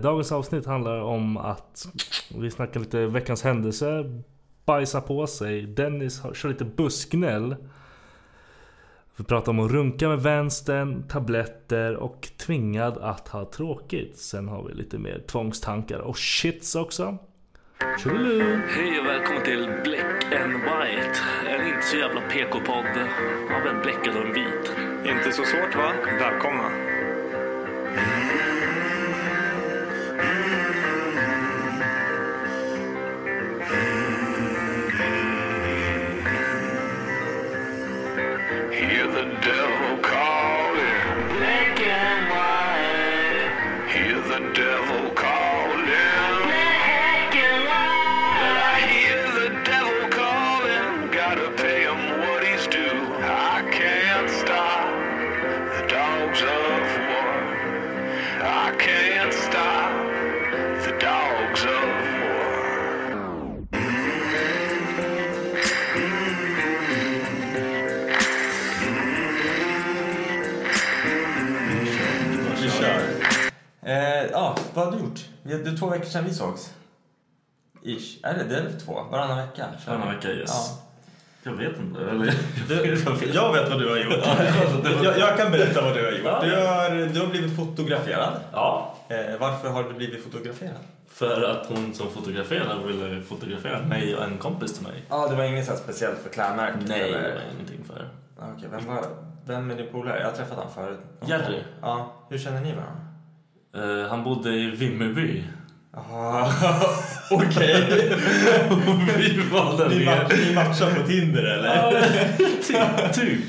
Dagens avsnitt handlar om att vi snackar lite veckans händelse. Bajsa på sig. Dennis kör lite busknäll. Vi pratar om att runka med vänstern, tabletter och tvingad att ha tråkigt. Sen har vi lite mer tvångstankar och shits också. Tjolilu! Hej och välkommen till Black and White. En inte så jävla PK-podd av en bläckad och en vit. Inte så svårt va? Välkomna. Vad har du gjort? Det är två veckor sedan vi sågs. Ish. Är det? Det är väl två? Varannan vecka? Varannan vecka, yes. Ja. Jag vet inte. Eller, Du, jag vet vad du har gjort. jag, jag kan berätta vad du har gjort. Du har, du har blivit fotograferad. Ja, Eh, varför har du blivit fotograferad? för att hon som fotograferar ville fotografera mig och en kompis till mig. Ja, det var inget så speciellt för klädmärket? Nej, det eller? var ingenting för. Okej, vem, var, vem är din polare? Jag har träffat honom förut. Jerry. Ja, hur känner ni varandra? Eh, han bodde i Vimmerby. Jaha, okej. Vi var där Ni, match, ni matchar på Tinder eller? Typ. typ.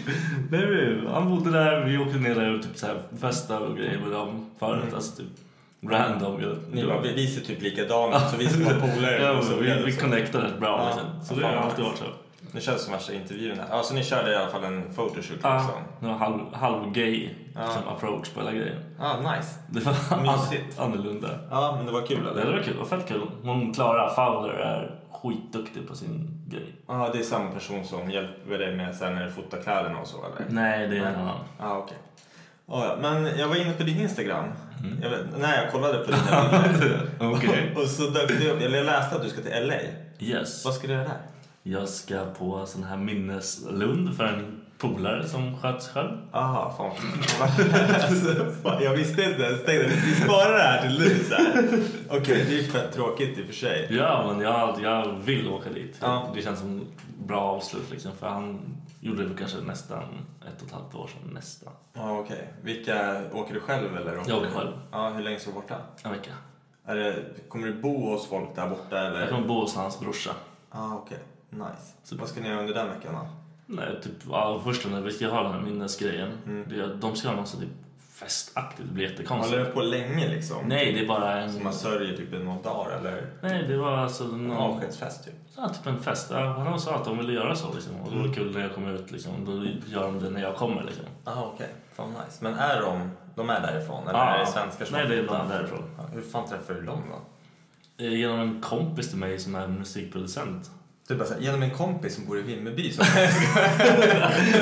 Nej, han bodde där, vi åkte ner där och typ så här festade och grejer med dem förut. Alltså typ random. Jag, Ni bara, vi, vi ser typ likadana så vi ska vara polare. ja, vi, vi connectade rätt bra Ja, liksom. Så det har alltid varit så. Det känns som värsta intervjun här. Ja, så ni körde i alla fall en photoshoot Ja, liksom? var halv, halv gay Ja. liksom, approach på hela grejen. Ja, nice. Det var Mysigt. annorlunda. Ja, men det var kul eller? det var kul, det var fett kul. Hon Klara Fowler är skitduktig på sin grej. Ja, det är samma person som hjälper dig med sen när du fotar kläderna och så eller? Nej, det är en annan. Ja, okej. Ja, ja, men jag var inne på din Instagram. Mm. Jag vet, nej, jag kollade på dina bilder. Okej. och så dök det upp, eller jag läste att du ska till LA. Yes. Vad ska du göra där? Jag ska på sån här minneslund för en polare som sköt sig själv. Aha, fan. alltså, fan, jag visste inte ens. Tänkte, vi sparar det här till nu så. Okej, det är fett tråkigt i och för sig. Ja, men jag, jag vill åka dit. Ja. Det känns som bra avslut liksom. För han gjorde det kanske nästan ett och ett halvt år sedan. Nästan. Ja, okej. Vilka, åker du själv eller? Jag åker själv. Ja, hur länge ska du borta? En vecka. Är det, kommer du bo hos folk där borta eller? Jag kommer bo hos hans brorsa. Ja, okej. Nice. Vad ska ni göra under den veckan då? Nej, typ, ja, först när vi ska ha den här minnesgrejen. Det, de ska ha något typ festaktigt. Det blir jättekonstigt. Håller det på länge liksom? Nej, det är bara en... Så man sörjer typ i några dagar eller? Nej, det var alltså En någon... avskedsfest typ? Ja, typ en fest. Ja, han sa att de ville göra så liksom. Och det var kul när jag kom ut liksom. Då gör de det när jag kommer liksom. Jaha okej, fan nice. Men är de, de är därifrån? Eller Ja. är det svenskar som Nej, det är de därifrån. Ja, hur fan träffade du dem då? Eh, Genom en kompis till mig som är musikproducent. Du bara såhär, genom en kompis som bor i Vimmerby som...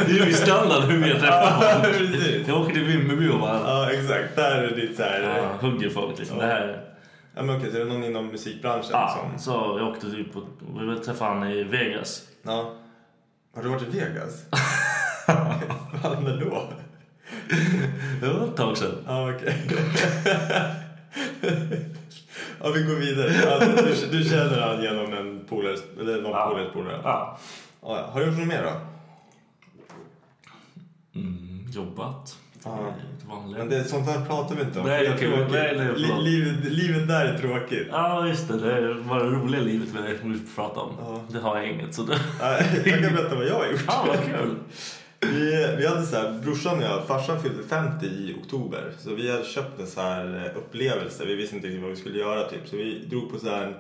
Det är ju standard hur vi har träffat Ja, precis. Jag åker till Vimmerby och bara ja exakt, där är ditt såhär... ja, hugger folk liksom. Det här... Ja men okej, så är det någon inom musikbranschen Ja, liksom? så jag åkte typ och vi ville träffa han i Vegas. Ja. Har du varit i Vegas? Fan, när då? Det var ett tag sedan. Ja, okej. ja, vi går vidare. Ja, du, du känner han genom en polare, eller någon Ja. polares polare? Ja. Ja. Har du gjort något mer då? Mm, jobbat. Ja. Men det, sånt här pratar vi inte om. Nej, Det är nej, nej, Li, livet, livet där är tråkigt. Ja, just det. Det är bara det roliga livet vi vi pratar om. Ja. Det har jag inget. Så det... Jag kan berätta vad jag har gjort. Ja, vad kul. Vi, vi hade så här, brorsan och jag, farsan fyllde 50 i oktober. Så vi hade köpt en så här eh, upplevelse. Vi visste inte riktigt vad vi skulle göra typ. Så vi drog på så här en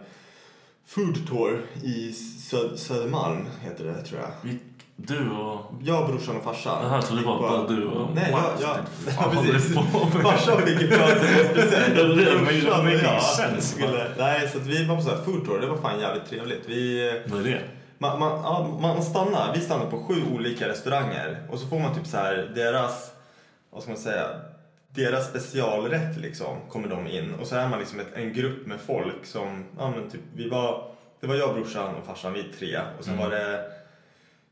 food tour i Sö- Södermalm, heter det tror jag. Du och... Jag, brorsan och farsan. Jaha, jag trodde det var bara du och Nej, jag, jag, ja, precis. Farsan fick ju födelsedagspresent. Det jag sense. skulle- Nej, så vi var på så här food tour. Det var fan jävligt trevligt. Vi... Vad är det? Man, man, ja, man stannar, vi stannar på sju olika restauranger och så får man typ så här deras, vad ska man säga, deras specialrätt liksom kommer de in och så är man liksom ett, en grupp med folk som, ja men typ vi var, det var jag, brorsan och farsan, vi tre och sen var det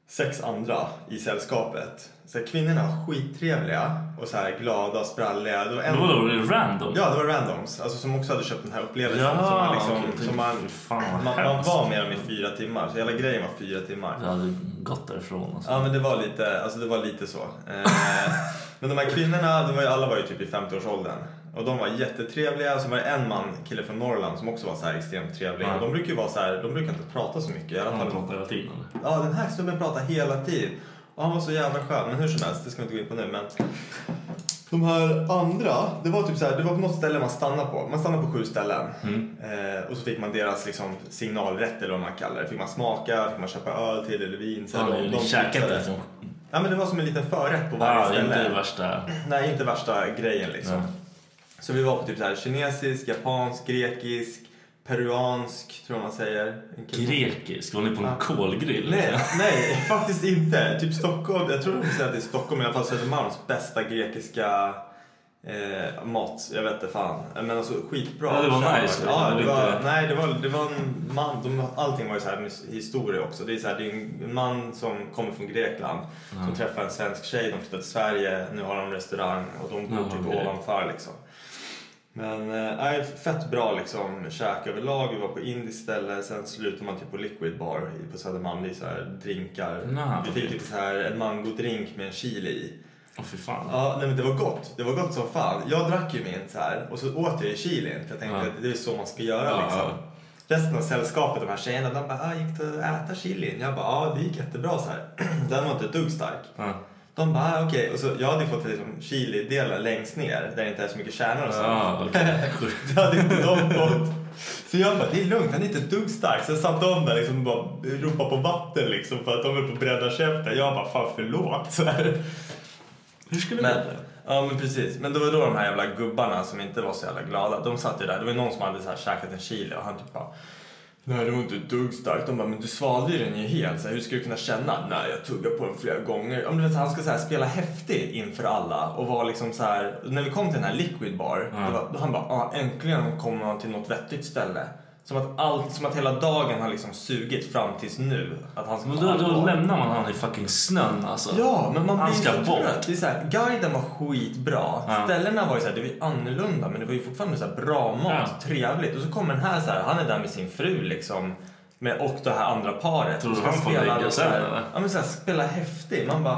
sex andra i sällskapet. Så här, kvinnorna var skittrevliga och så här glada och spralliga. Det var en, Det var då det random? Ja, det var randoms. Alltså som också hade köpt den här upplevelsen. Ja, som man, liksom, okej. som man, fan, man, man var med dem i fyra timmar. Så hela grejen var fyra timmar. Jag hade gått därifrån. Alltså. Ja men det var lite, alltså det var lite så. Eh, men de här kvinnorna, de var ju, alla var ju typ i 50-årsåldern. Och de var jättetrevliga. Och så var det en man, kille från Norrland, som också var så här extremt trevlig. Ja. Och de brukar ju vara så här, de brukar inte prata så mycket. I alla Han pratar hela tiden. eller? ja den här snubben pratar hela tiden. Och han var så jävla skön. Men hur som helst, det ska vi inte gå in på nu. Men de här andra, det var typ så här, det var på något ställe man stannade på. Man stannade på sju ställen. Eh, och så fick man deras liksom, signalrätt eller vad man kallar det. Fick man smaka, fick man köpa öl till eller vin. Så Ja, här, ni de käkade liksom. Ja men det var som en liten förrätt på varje Ja, ställe. inte värsta. Nej, inte värsta grejen liksom. Ja. Så vi var på typ så här kinesisk, japansk, grekisk, peruansk, tror jag man säger. Grekisk? Var ni på en kolgrill? Nej, nej, faktiskt inte. Typ Stockholm, jag tror de säger att det är Stockholm, i alla fall Södermalms bästa grekiska eh, mat. Jag vet inte fan. Men alltså skitbra. Ja, det var nice, Ja, liksom. det var inte- nej, det var, det var en man. De, allting var ju så här historia också. Det är, så här, det är en man som kommer från Grekland som träffar en svensk tjej. De flyttar till Sverige, nu har de restaurang och de bor Ja, typ okej. ovanför liksom. Men eh, nej, fett bra liksom käk överlag. Vi var på indiskt ställe, sen slutade man typ på Liquid Bar på Södermalm. Det är så här drinkar. Nah, vi fick typ så här en mangodrink med en chili i. Åh fy fan. Ja, nej, men det var gott. Det var gott som fan. Jag drack ju min så här och så åt jag i chilin för jag tänkte Ja. att det är så man ska göra Ja, liksom. ja. Resten av sällskapet, de här tjejerna, de bara ah, “gick det att äta chilin?” Jag bara “ja, det gick jättebra” så här. Den var inte ett dugg stark. Ja. De bara ah, “okej” och så jag hade ju fått liksom, chili-delen längst ner där det inte är så mycket kärnor och så. Ja, okej. det hade inte de fått. Så jag bara “det är lugnt, han är inte ett dugg stark”. Sen satt de där liksom och bara ropade på vatten liksom för att de höll på att bränna käften. Jag bara “fan förlåt”. Så här. Hur skulle Men, det ja men precis. Men det var då de här jävla gubbarna som inte var så jävla glada. De satt ju där. Det var någon som hade så här käkat en chili och han typ bara Nej det var inte ett dugg starkt. De bara, men du svalde ju den ju helt. Så här, hur ska du kunna känna? Nej jag tuggar på den flera gånger. Men du vet, han ska så här, spela häftig inför alla och vara liksom så här. När vi kom till den här liquid bar. Det var, då han bara, ah, äntligen kommer man till något vettigt ställe. Som att, allt, som att hela dagen har liksom sugit fram tills nu. Att han ska Men då, då lämnar man han i fucking snön alltså. Ja, men man Han blir ska så bort. trött. Det är så här, guiden var skitbra. Ja. Ställena var ju så här, det var annorlunda men det var ju fortfarande så här bra mat, Ja. trevligt. Och så kommer den här så här, han är där med sin fru liksom. Med, och det här andra paret. Tror du han får lägga här- eller? Ja men så här, spela häftig. Man bara,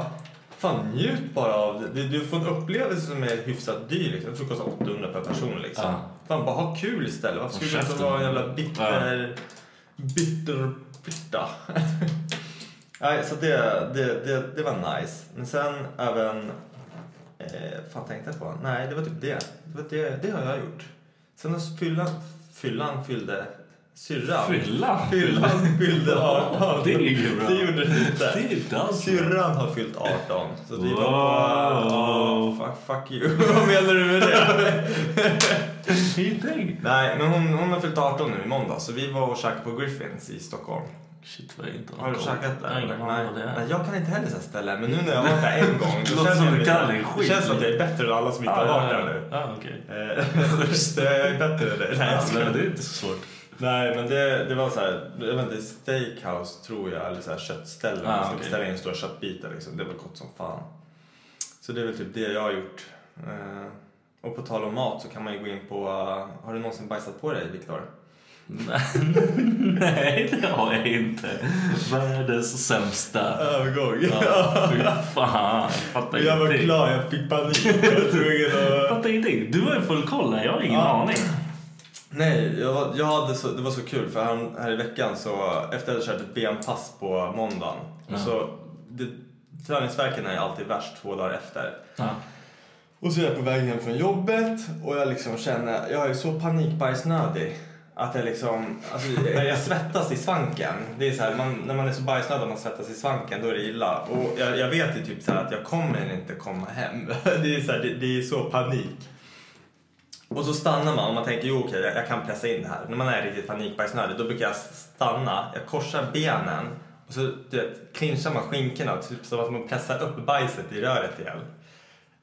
fan njut bara av det. Du, får en upplevelse som är hyfsat dyr liksom. Jag tror det kostar 800 per person liksom. Ja. Fan bara ha kul istället. Varför skulle du inte vara en jävla bitter, bitter, bitter? Nej, så det, det, det, det var nice. Men sen även... Eh, fan tänkte jag på? Nej, det var typ det. Det, var det, det har jag gjort. Sen när fyllan, fyllan fyllde... Syrran. Fyllan? Fyllan fyllde 18. Det är ju bra. Det gjorde det inte. Det är. Syrran har fyllt 18. Så vi var på... Oh, fuck, fuck you. Vad menar du med det? Ingenting. Nej, men hon, hon har fyllt 18 nu i måndag. Så vi var och käkade på Griffins i Stockholm. Shit vad jag inte Har du koll. käkat där? Har Nej. Nej, jag kan inte heller så här ställen. Men nu när jag har varit där en gång. Det låter som du kan din skit. Det känns som att jag är bättre än alla som inte har varit där nu. Ja, okej. Eh, jag är bättre än dig. Nej, jag skojar. men det är inte så svårt. Nej, men det, det var så här, jag vet inte, steakhouse tror jag, eller så här köttställe. Ah, man ska okej. beställa in stora köttbitar liksom. Det var gott som fan. Så det är väl typ det jag har gjort. Eh, och på tal om mat så kan man ju gå in på, eh, har du någonsin bajsat på dig Viktor? Nej, det har jag inte. Världens sämsta. Övergång. Ja, fy fan. Jag fattar jag var ingenting. klar, jag fick panik. Jag var tvungen att... fattar ingenting. Du har ju full koll här. Jag har ingen Ja. aning. Nej, jag, jag hade så, det var så kul för här, här i veckan så efter att jag hade kört ett benpass på måndagen Ja. så det, träningsvärken är alltid värst två dagar efter. Ja. Och så är jag på väg hem från jobbet och jag liksom känner, jag är så panikbajsnödig. Att jag liksom, alltså jag, svettas i svanken. Det är så här, man, när man är så bajsnödig att man svettas i svanken, då är det illa. Och jag, jag vet ju typ så här att jag kommer inte komma hem. Det är så här, det, det är så panik. Och så stannar man och man tänker, jo okej, jag, jag kan pressa in det här. När man är riktigt panikbajsnödig, då brukar jag stanna, jag korsar benen och så du vet, clinchar man skinkorna, typ som att man pressar upp bajset i röret igen.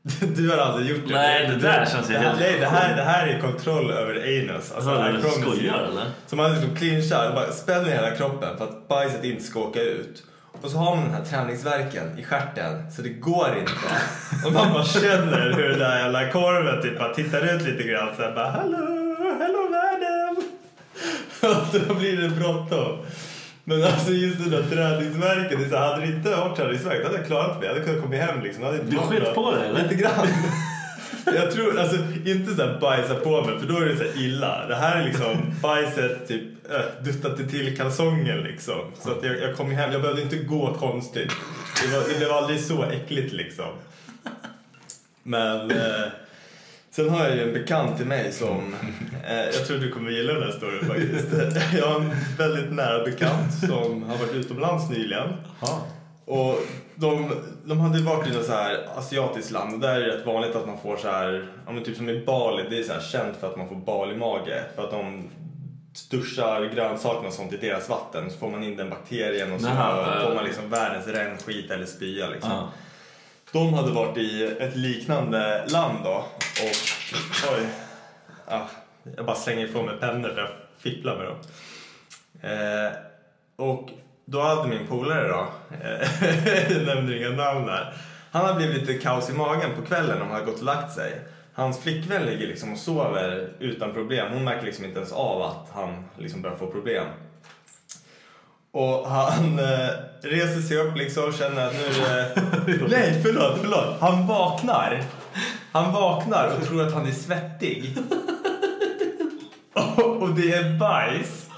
Du har aldrig gjort det? Nej, det där känns det helt Nej, det här, det här är kontroll över anus. Alltså, promise you. skojar eller? Så man liksom clinchar, bara spänner hela kroppen för att bajset inte ska åka ut. Och så har man den här träningsverken i stjärten så det går inte. Och man bara känner hur den där jävla korven typ bara tittar ut lite grann så här bara Hallå, hallå världen! Och då blir det bråttom. Men alltså just den där träningsverken, det så hade det inte varit träningsverk då hade jag klarat mig. Jag hade kunnat komma hem liksom. Det hade Du skit på dig, eller? Lite grann. Jag tror, alltså inte så här bajsa på mig för då är det så här illa. Det här är liksom bajset typ eh, äh, duttat till kalsongen liksom. Så att jag, jag kom hem, jag behövde inte gå konstigt. Det, var, det blev aldrig så äckligt liksom. Men eh, sen har jag ju en bekant till mig som, eh, jag tror du kommer gilla den här storyn faktiskt. Jag har en väldigt nära bekant som har varit utomlands nyligen. Och de, de hade varit i något så här asiatiskt land och där är det rätt vanligt att man får så här, ja men typ som i Bali, det är så här känt för att man får Bali-mage. För att de duschar grönsakerna och sånt i deras vatten så får man in den bakterien och så Jaha, får man liksom världens rännskit eller spya liksom. Ja. De hade varit i ett liknande land då och oj, ja, jag bara slänger ifrån mig pennor för jag fipplar med dem. Eh, och då hade min polare då, eh, jag nämner inga namn här, han har blivit lite kaos i magen på kvällen om han har gått och lagt sig. Hans flickvän ligger liksom och sover utan problem. Hon märker liksom inte ens av att han liksom börjar få problem. Och han eh, reser sig upp liksom och känner att nu är det... Nej, förlåt, förlåt. Han vaknar. Han vaknar och tror att han är svettig. Och, och det är bajs.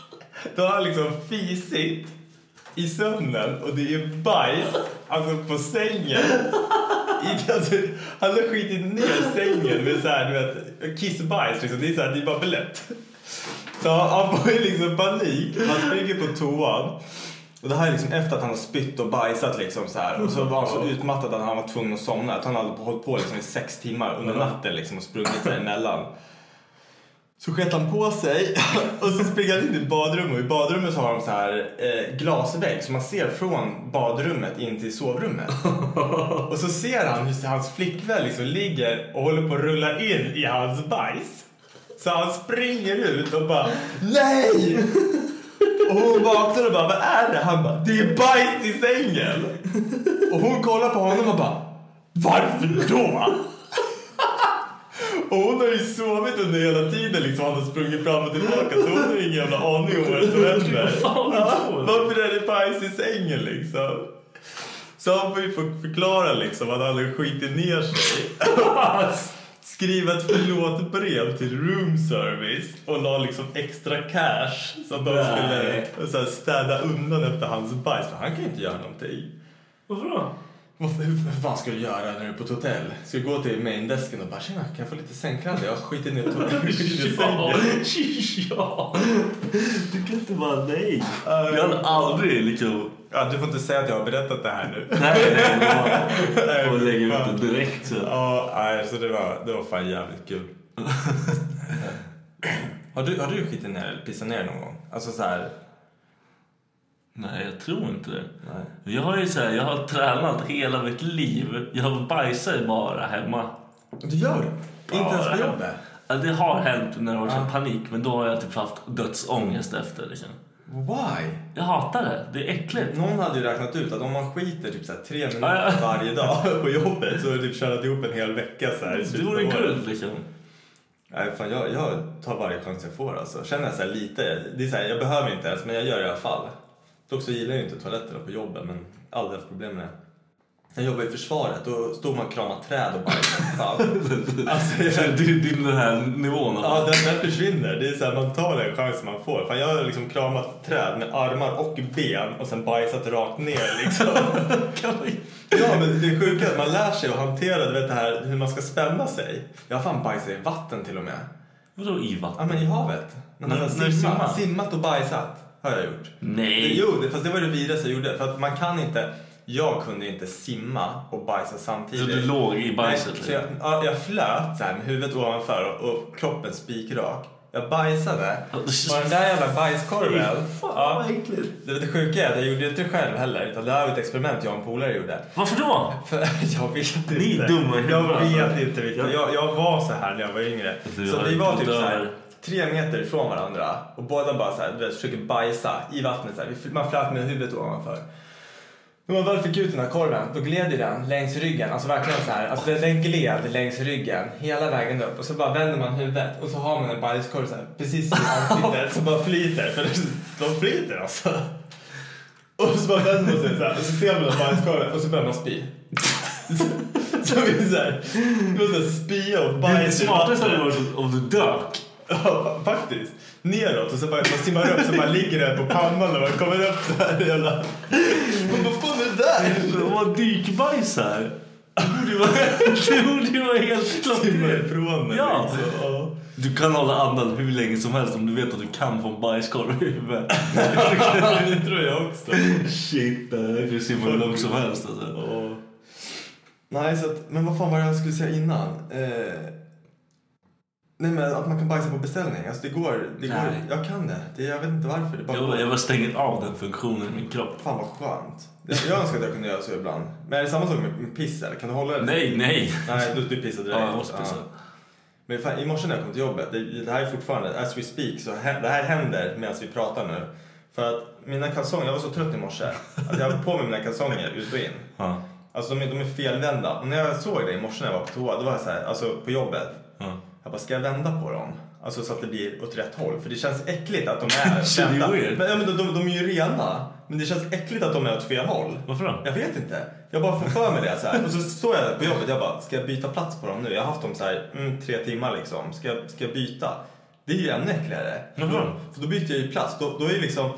Då har han liksom fisit i sömnen och det är bajs, alltså på sängen. I, alltså, han har skitit ner sängen med så här, du vet, kissbajs liksom. Det är så här, det är bara blätt. Så han får ju liksom panik. Han springer på toan. Och det här är liksom efter att han har spytt och bajsat liksom så här. Och så var han så utmattad att han var tvungen att somna. Att han hade hållit på liksom i sex timmar under natten liksom och sprungit sig emellan. Så sket han på sig och så springer han in i badrummet och i badrummet så har de så här eh, glasvägg så man ser från badrummet in till sovrummet. Och så ser han hur hans flickvän liksom ligger och håller på att rulla in i hans bajs. Så han springer ut och bara NEJ! Och hon vaknar och bara vad är det? Han bara det är bajs i sängen! Och hon kollar på honom och bara varför då? Och hon har ju sovit under hela tiden liksom. Han har sprungit fram och tillbaka så hon har ingen jävla aning om vad som händer. Varför är det bajs i sängen liksom? Så han får ju förklara liksom att han har skitit ner sig. skriva ett förlåt-brev till room service och la liksom extra cash så att de skulle så här, städa undan efter hans bajs. För han kan ju inte göra någonting. Varför då? Hur, fan ska du göra när du är på ett hotell? Ska du gå till maindesken och bara tjena, kan jag få lite sängkläder? Jag skitit ner to- skitit ner Ja. Du kan inte bara nej. Jag hade aldrig liksom... Ja, du får inte säga att jag har berättat det här nu. Nej, nej, nej. Jag lägger ut det direkt. Så. Ja, nej, så det var, det var fan jävligt kul. har, du, har du skitit ner eller pissat ner någon gång? Alltså så här... Nej, jag tror inte det. Nej. Jag har ju så här, jag har tränat hela mitt liv. Jag bajsar ju bara hemma. Du gör det? Inte ens på jobbet? Ja, det har hänt när det har varit Ja. panik, men då har jag typ haft dödsångest efter. Liksom. Why? Jag hatar det. Det är äckligt. Någon hade ju räknat ut att om man skiter typ så tre minuter varje dag på jobbet så är det typ tjänat ihop en hel vecka så här i Det vore guld liksom. Nej, fan, jag, jag tar varje chans jag får alltså. Känner jag så lite, det är så här, jag behöver inte ens men jag gör det i alla fall. Dock så gillar jag inte toaletterna på jobbet men aldrig haft problem med det. Jag jobbar i försvaret och stod man och kramade träd och bajsade. Fan. Alltså, Så jag, det är din den här nivån. ja, den, den försvinner. Det är så här, man tar den chansen man får. Fan, jag har liksom kramat träd med armar och ben och sen bajsat rakt ner liksom. Ja, men det sjuka är att man lär sig att hantera du vet, det här, hur man ska spänna sig. Jag har fan bajsat i vatten till och med. Vadå i Ja, vatten? men i havet. När man När- har simmar? simmat och bajsat har jag gjort. Nej. Jo, fast det var det vidrigaste jag gjorde. För att man kan inte, jag kunde inte simma och bajsa Så samtidigt. du låg i bajset? Nej, så jag, ja, jag flöt så här med huvudet ovanför och, och kroppen spikrak. Jag bajsade på den där jävla bajskorven. Fan, Ja. vad äckligt. Det, det sjuka är att jag gjorde det inte själv heller. Utan det här var ett experiment jag och en polare gjorde. Varför då? För jag vet inte. Ni är dumma Jag vet inte. Jag, jag var så här när jag var yngre. Du så vi var typ så här. Tre meter ifrån varandra. Och båda bara så här, du vet, försöker bajsa i vattnet. Så här. Vi- Man flöt med huvudet ovanför. När man väl fick ut den här korven, då gled ju den längs ryggen. Alltså verkligen så här. Alltså den- den gled längs ryggen hela vägen upp. Och så bara vänder man huvudet och så har man en bajskorv så här, precis i ansiktet som bara flyter. För de flyter alltså. Och så bara vänder man sig så här, och så ser man den bajskorven och så börjar man spy. Så vi är så här, det var så här spya och Det bajs i smartaste hade varit om du dök. Ja, fa- faktiskt. Neråt och så bara man simmar upp så man ligger där på pannan och man kommer upp så här jävla... Men vad fan är det där? Det var dykbajs här. Det borde ju vara, helt Simma klockrent. ifrån det Ja. liksom. Ja. Du kan hålla andan hur länge som helst om du vet att du kan få en bajskorv i huvudet. det tror jag också. Shit, det här kan simma hur långt som helst alltså. Ja. Nej, så att, men vad fan var det jag skulle säga innan? Eh, nej men att man kan bajsa på beställning. Alltså det går. Det går Nej. jag kan det. det. Jag vet inte varför. Det bara Jag, går. jag bara stänger av den funktionen i min kropp. Fan vad skönt. Jag önskar att jag kunde göra så ibland. Men är det samma sak med, med piss eller? Kan du hålla det? Nej, nej. Nej, du, du pissar direkt. Ja, jag måste pissa. Men fan, i morse när jag kom till jobbet, det, det här är fortfarande, as we speak, så det här händer medan vi pratar nu. För att mina kalsonger, jag var så trött i morse, att jag hade på mig mina kalsonger ut och in. Ja. Alltså de är, de är felvända. Och när jag såg det i morse när jag var på toa, då var jag så här, alltså på jobbet. Ja. Jag bara, ska jag vända på dem? Alltså så att det blir åt rätt håll. För det känns äckligt att de är vända. Men, ja, men de, de, de är ju rena. Men det känns äckligt att de är åt fel håll. Varför då? Jag vet inte. Jag bara får för mig det så här. Och så står jag på jobbet jag bara, ska jag byta plats på dem nu? Jag har haft dem så här mm, tre timmar liksom. Ska, jag- ska jag byta? Det är ju ännu äckligare. För Varför? då, för då byter jag ju plats. Då, då är liksom,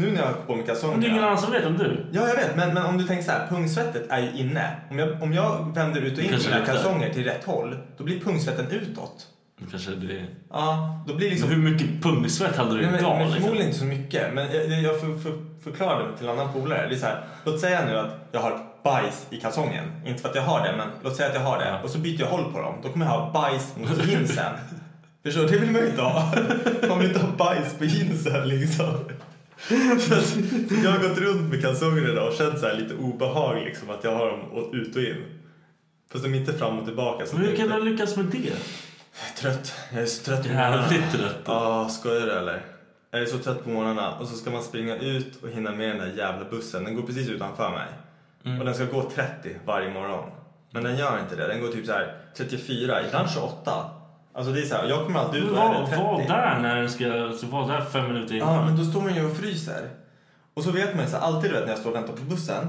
nu när jag har på mig kalsongerna. Men det är ingen annan som vet om du. Ja, jag vet. Men, men om du tänker så här, pungsvettet är ju inne. Om jag, om jag vänder ut och in mina kalsonger till rätt håll, då blir pungsvetten utåt. Kanske det... Ja, då blir liksom... Hur mycket pungsvett hade du Nej, men, idag? men liksom? förmodligen inte så mycket. Men jag, jag för, för, förklarade det till en annan polare. Det är så här, låt säga nu att jag har bajs i kalsongen. Inte för att jag har det, men låt säga att jag har det. Och så byter jag håll på dem. Då kommer jag ha bajs mot jeansen. Förstår du? Det vill man ju inte ha. Man vill inte ha bajs på jeansen liksom. Jag har gått runt med kalsonger idag och känt så här lite obehag liksom att jag har dem ut och in. Fast de är inte fram och tillbaka. Så Men hur kan du lyckas med det? Jag är trött. Jag är så trött på morgnarna. Jävligt trött. Ja, skojar du eller? Jag är så trött på morgnarna och så ska man springa ut och hinna med den där jävla bussen. Den går precis utanför mig. Mm. Och den ska gå 30 varje morgon. Men den gör inte det. Den går typ så här 34, ibland 28. Alltså det är så här, jag kommer alltid ut var, det 30. var där när den ska... Alltså, var där fem minuter Ja, innan. men då står man ju och fryser. Och så vet man ju så här, alltid vet, när jag står och väntar på bussen.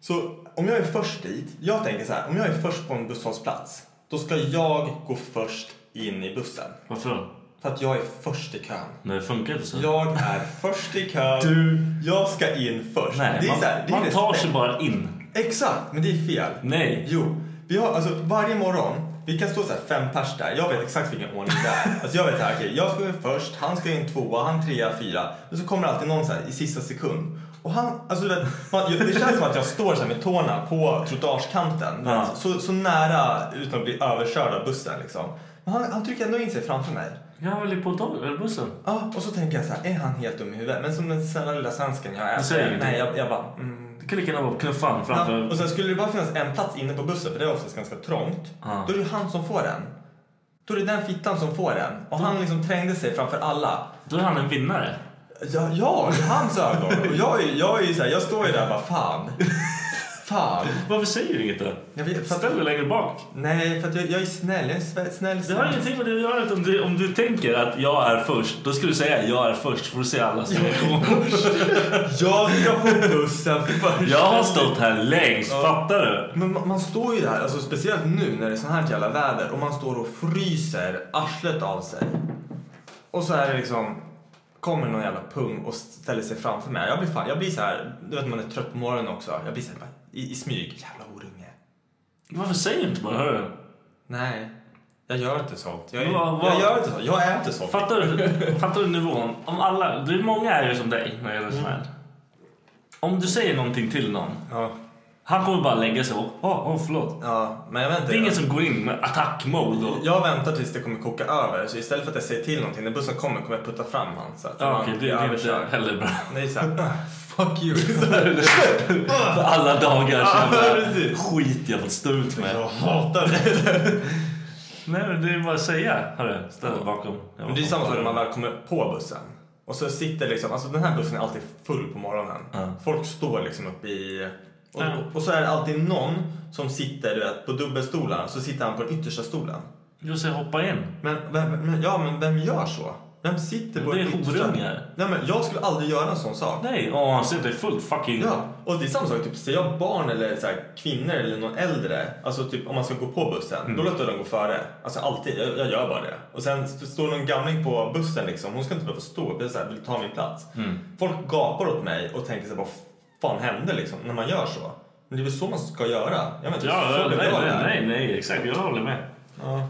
Så om jag är först dit, jag tänker så här, om jag är först på en busshållplats. då ska jag gå först in i bussen. Varför då? För att jag är först i kön. Nej, det funkar inte så. Jag är först i kön. Du- Jag ska in först. Nej, det är man, så här, det är man tar sig bara in. Exakt, men det är fel. Nej. Jo, vi har alltså varje morgon, vi kan stå så här fem pers där. Jag vet exakt vilken ordning det är. Alltså jag vet här, okej, jag ska in först, han ska in tvåa, han trea, fyra. Och så kommer alltid någon så här i sista sekund. Och han, alltså du vet, man, det känns som att jag står så här med tårna på trottoarskanten. Ja. Så, så nära utan att bli överkörd av bussen liksom. Men han, han trycker ändå in sig framför mig. Jag var väl på eller bussen. Ja, och så tänker jag så här, är han helt dum i huvudet? Men som den snälla lilla svensken jag är. Du säger. Nej, jag, jag bara, mm, Lika gärna vara knuffa han framför. Ja, och sen skulle det bara finnas en plats inne på bussen, för det är oftast ganska trångt. Ja. Då är det han som får den. Då är det den fittan som får den. Och han liksom trängde sig framför alla. Då är han en vinnare. Ja, ja i hans ögon. Och jag, är, jag, är så här, jag står ju där och bara fan. Fan. Varför säger du inget då? Jag vet, för att, Ställ dig längre bak. nej, för att jag, jag är snäll. Jag är sve- snäll. Det har snäll. ingenting med det att göra. Om du, om du tänker att jag är först, då ska du säga jag är först. Får du se alla som är kvar. Jag ska på bussen först. Jag har stått här längst, Ja. fattar du? Men man, man står ju där, alltså speciellt nu när det är sån här jävla väder och man står och fryser arslet av sig. Och så är det liksom, kommer någon jävla pung och ställer sig framför mig. Jag blir fan, jag blir så här, du vet man är trött på morgonen också. Jag blir så här, i, i smyg, jävla horunge. Varför säger du inte bara hörru? Nej, jag gör inte sånt. Jag, är, Vad- vad- jag gör inte sånt. Jag är inte sånt. Fattar du, fattar du nivån? Om alla, det är många är ju som dig när det gäller sånt här. Om du säger någonting till någon, Ja, han kommer bara lägga sig och åh, oh, förlåt. ja, men jag vet inte. Det är ingen som går in med attack-mode och... Jag väntar tills det kommer koka över. Så istället för att jag säger till någonting, när bussen kommer kommer jag putta fram han. Så att Ja, okej, det, det är inte heller bra. Det är såhär, fuck you. För alla dagar precis. skit jag fått stå ut med. Jag hatar det. Nej men det är bara att säga. Hörru, ställ dig bakom. Men det är samma sak när man väl kommer på bussen. Och så sitter liksom, alltså den här bussen är alltid full på morgonen. Ja. Folk står liksom uppe i... Och, Ja. och så är det alltid någon som sitter du vet, på dubbelstolar, så sitter han på den yttersta stolen. Just det, hoppa in. Men, vem, men, ja, men vem gör så? Vem sitter på Det är horungar. Nej, men jag skulle aldrig göra en sån sak. Nej, åh han sitter fullt fucking... Ja, och det är samma sak. Typ, ser jag barn eller så här, kvinnor eller någon äldre, alltså typ om man ska gå på bussen, då låter jag dem gå före. Alltså alltid, jag, jag gör bara det. Och sen st- står någon gamling på bussen liksom, hon ska inte behöva stå, jag så här, vill ta min plats. Folk gapar åt mig och tänker så här, vad fan hände liksom, när man gör så? Men det är väl så man ska göra? Jag vet Ja, så nej, nej, där. nej, nej, exakt. Jag håller med. Ja,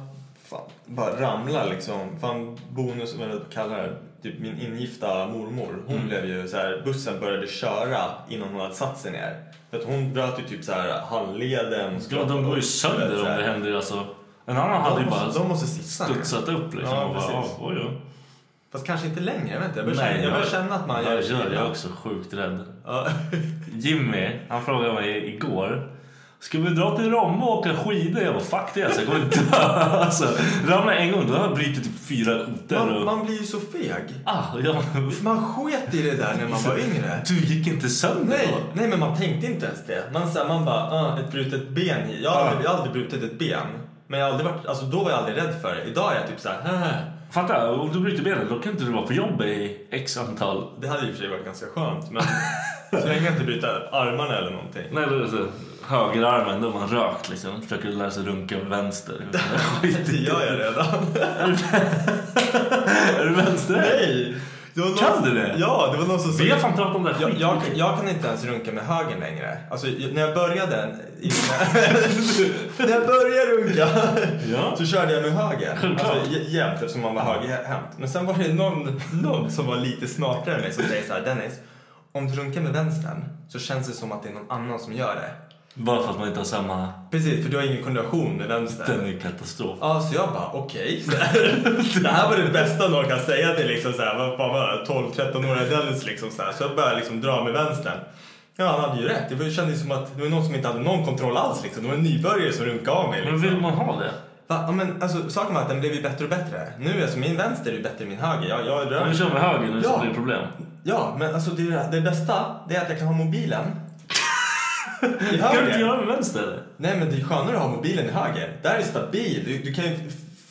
fan. Bara ramla liksom. Fan, bonus, vad jag kallar det. Typ min ingifta mormor. Hon blev ju så här, bussen började köra innan hon hade satt sig ner. För att hon bröt ju typ så här handleden. Ja, de går ju sönder om det händer alltså. En annan hade De ju bara måste, de måste ner. studsat upp liksom. Ja, och bara, precis. "Åh, oj, oj. Fast kanske inte längre, jag vet inte. Jag börjar, känna, jag börjar känna att man jag gör. Jag illa. är också sjukt rädd. Ja. Jimmy, han frågade mig igår. Ska vi dra till Romme och åka skidor? Jag bara fuck det alltså, jag kommer dö. Alltså, ramlar jag en gång då har jag brutit typ fyra kotor. Man, och... man blir ju så feg. Ah, jag... Man sket i det där när man var yngre. Du gick inte sönder Nej, då? nej, men man tänkte inte ens det. Man, så här, man bara, ah, ett brutet ben. Jag har, aldrig, jag har aldrig brutit ett ben. Men jag har aldrig varit, alltså, då var jag aldrig rädd för det. Idag är jag typ så här, "Haha." Fatta, om du bryter benet då kan inte du vara på jobb i x antal... Det hade i och för sig varit ganska skönt. Men så länge jag inte bryter armarna eller någonting. Nej, det är så. Högerarmen, då har man rökt liksom. Försöker lära sig runka med vänster. Det gör jag redan. är du vänster? Nej! Någon Kan som- du det? Ja, det var någon som Vi har fan pratat om det här jag, jag, jag kan inte ens runka med höger längre. Alltså, när jag började... när jag började runka Ja. så körde jag med höger. Självklart. Alltså, jä- jämt eftersom man var högerhänt. Men sen var det någon, någon som var lite smartare än mig som säger så här, Dennis, om du runkar med vänstern så känns det som att det är någon annan som gör det. Bara för att man inte har samma... Precis, för du har ingen koordination med vänster. Den är katastrof. Ja, så jag bara okej. så här. Det här var det bästa någon kan säga till liksom så här, vad fan var det, 12-13-åriga Dennis liksom så här. Så jag började liksom dra med vänstern. Ja, han hade ju rätt. Det kändes som att det var någon som inte hade någon kontroll alls liksom. Det var en nybörjare som runkade av mig Men liksom. vill man ha det? Va? Ja, men alltså saken var att den blev ju bättre och bättre. Nu alltså min vänster är bättre än min höger. Jag, jag rör Om du kör med höger nu så Ja. blir det problem. Ja, men alltså det, det bästa det är att jag kan ha mobilen i Kan du inte höger. göra med vänster eller? Nej men det är skönare att ha mobilen i höger. Där är det stabil. Du, du kan ju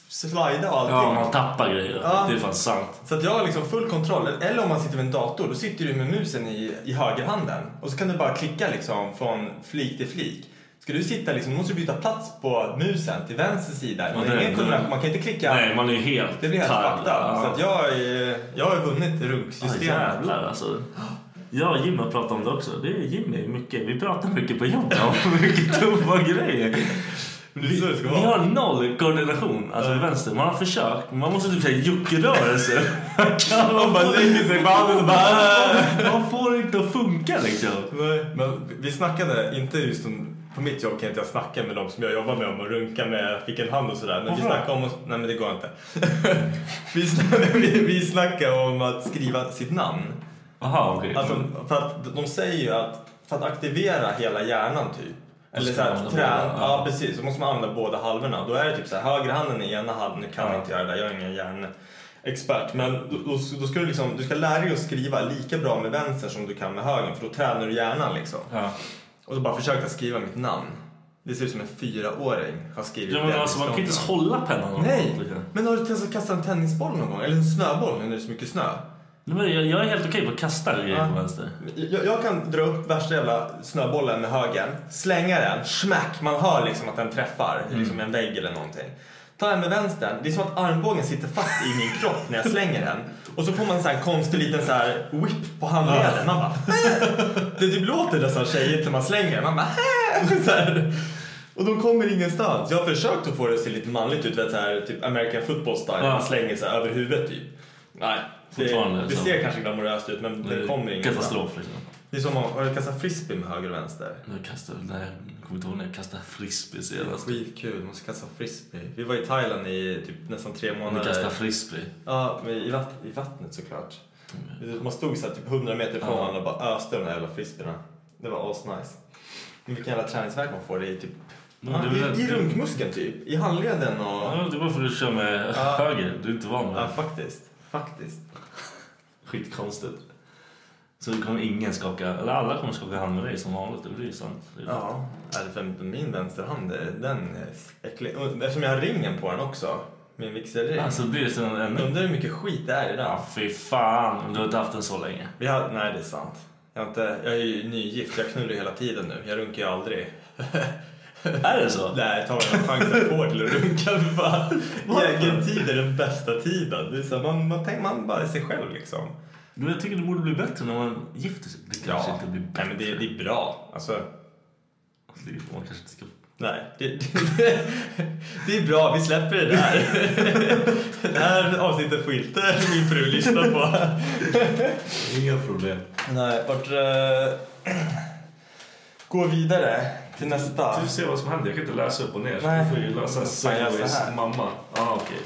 slida och allting. Ja, man tappar grejer. Ja. Det är fan sant. Så att jag har liksom full kontroll. Eller om man sitter vid en dator, då sitter du med musen i, i högerhanden. Och så kan du bara klicka liksom från flik till flik. Ska du sitta liksom, måste du byta plats på musen till vänster sida. Ja, det- ingen det- man kan inte klicka. Nej, man är ju helt Det blir helt fucked. Ja. Så att jag, är, jag har vunnit runksystemet. jävlar alltså. Jag och Jimmy har pratat om det också. Det är Jimmy mycket. Vi pratar mycket på jobbet om mycket dumma grejer. Vi vara. har noll koordination, alltså i vänster. Man har försökt, man måste typ säga juckrörelser. Man bara lägger sig på handen och bara... Man får det inte att funka liksom. Nej, Men vi snackade, inte just om, på mitt jobb kan inte jag snacka med de som jag jobbar med om att runka med fick en hand och sådär. Men vi snackade om, att- nej men det går inte. vi, snackade, vi, vi snackade om att skriva sitt namn. Jaha, okej. Alltså, för att de säger ju att för att aktivera hela hjärnan typ. Eller så här, använda trä, båda, ja. ja. precis, så måste man använda båda halvorna. Då är det typ så här, högra handen i ena handen, nu kan jag Ja. inte göra det, jag är ingen hjärnexpert. Men då, då, ska du liksom, du ska lära dig att skriva lika bra med vänster som du kan med höger för då tränar du hjärnan liksom. Ja. Och så bara försökte jag skriva mitt namn. Det ser ut som en fyraåring har skrivit Ja, men det. alltså, man kan inte ens hålla pennan. Nej! Men har du testat att kasta en tennisboll någon gång? Eller en snöboll när det är så mycket snö? Men jag, jag är helt okej på att kasta grejer Ja. på vänster. Jag, jag kan dra upp värsta jävla snöbollen med högern, slänga den, smack, man hör liksom att den träffar Mm. liksom en vägg eller någonting. Tar jag med vänstern, det är som att armbågen sitter fast i min kropp när jag slänger den. Och så får man en konstig liten så här whip på handleden. Man bara! Det typ låter nästan tjejigt när man slänger den. Man bara så här. Och de kommer ingenstans. Jag har försökt att få det att se lite manligt ut, vet, så här, typ American football style. Man slänger så här över huvudet typ. Nej, Fortfarande det så. ser kanske glamoröst ut men det kommer ingenstans. Katastrof liksom. Det är som du kastat frisbee med höger och vänster? Jag kastade, nej, jag kommer inte ihåg när jag kastade frisbee senast. Skitkul, måste kasta frisbee. Vi var i Thailand i typ nästan tre Du månader. kastade frisbee. Ja, men i, vatt, i vattnet såklart. Man stod så här typ 100 meter ifrån varandra och bara öste de där jävla frisbeerna. Det var asnice. Men vilken jävla träningsvärk man får typ... Men Ja, det är väl- I, I runkmuskeln typ. I handleden och... Ja, det var för att du kör med Ja. höger. Du är inte van med Ja, det. faktiskt. Faktiskt. Skitkonstigt. Så det kommer ingen skaka, eller alla kommer skaka hand med dig som vanligt. Det blir ju sant. Ja, för min vänsterhand, den är äcklig. Eftersom jag har ringen på den också, min vigselring. Alltså blir det sen en... Undrar hur mycket skit det är i den. Ja, fy fan. Du har inte haft den så länge. Vi har, nej, det är sant. Jag, har inte, jag är ju nygift, jag knullar ju hela tiden nu. Jag runkar ju aldrig. Är det så? Nej, ta en chans jag får till att runka. för fan. Egen tid är den bästa tiden. Det är så, man, man, tänker, man bara är sig själv liksom. Men jag tycker det borde bli bättre när man gifter sig. Det kanske inte blir nej, bättre. men det, det är bra. Alltså, Det- Man kanske inte ska... nej. Det, det, det är bra, vi släpper det där. Det här avsnittet får inte min fru lyssna på. Inga problem. Nej, vart... Uh, gå vidare till nästa. Du ser vad som händer. Jag kan inte läsa upp och ner. Nej. du får ju läsa. Segways mamma. Ja, ah, okej.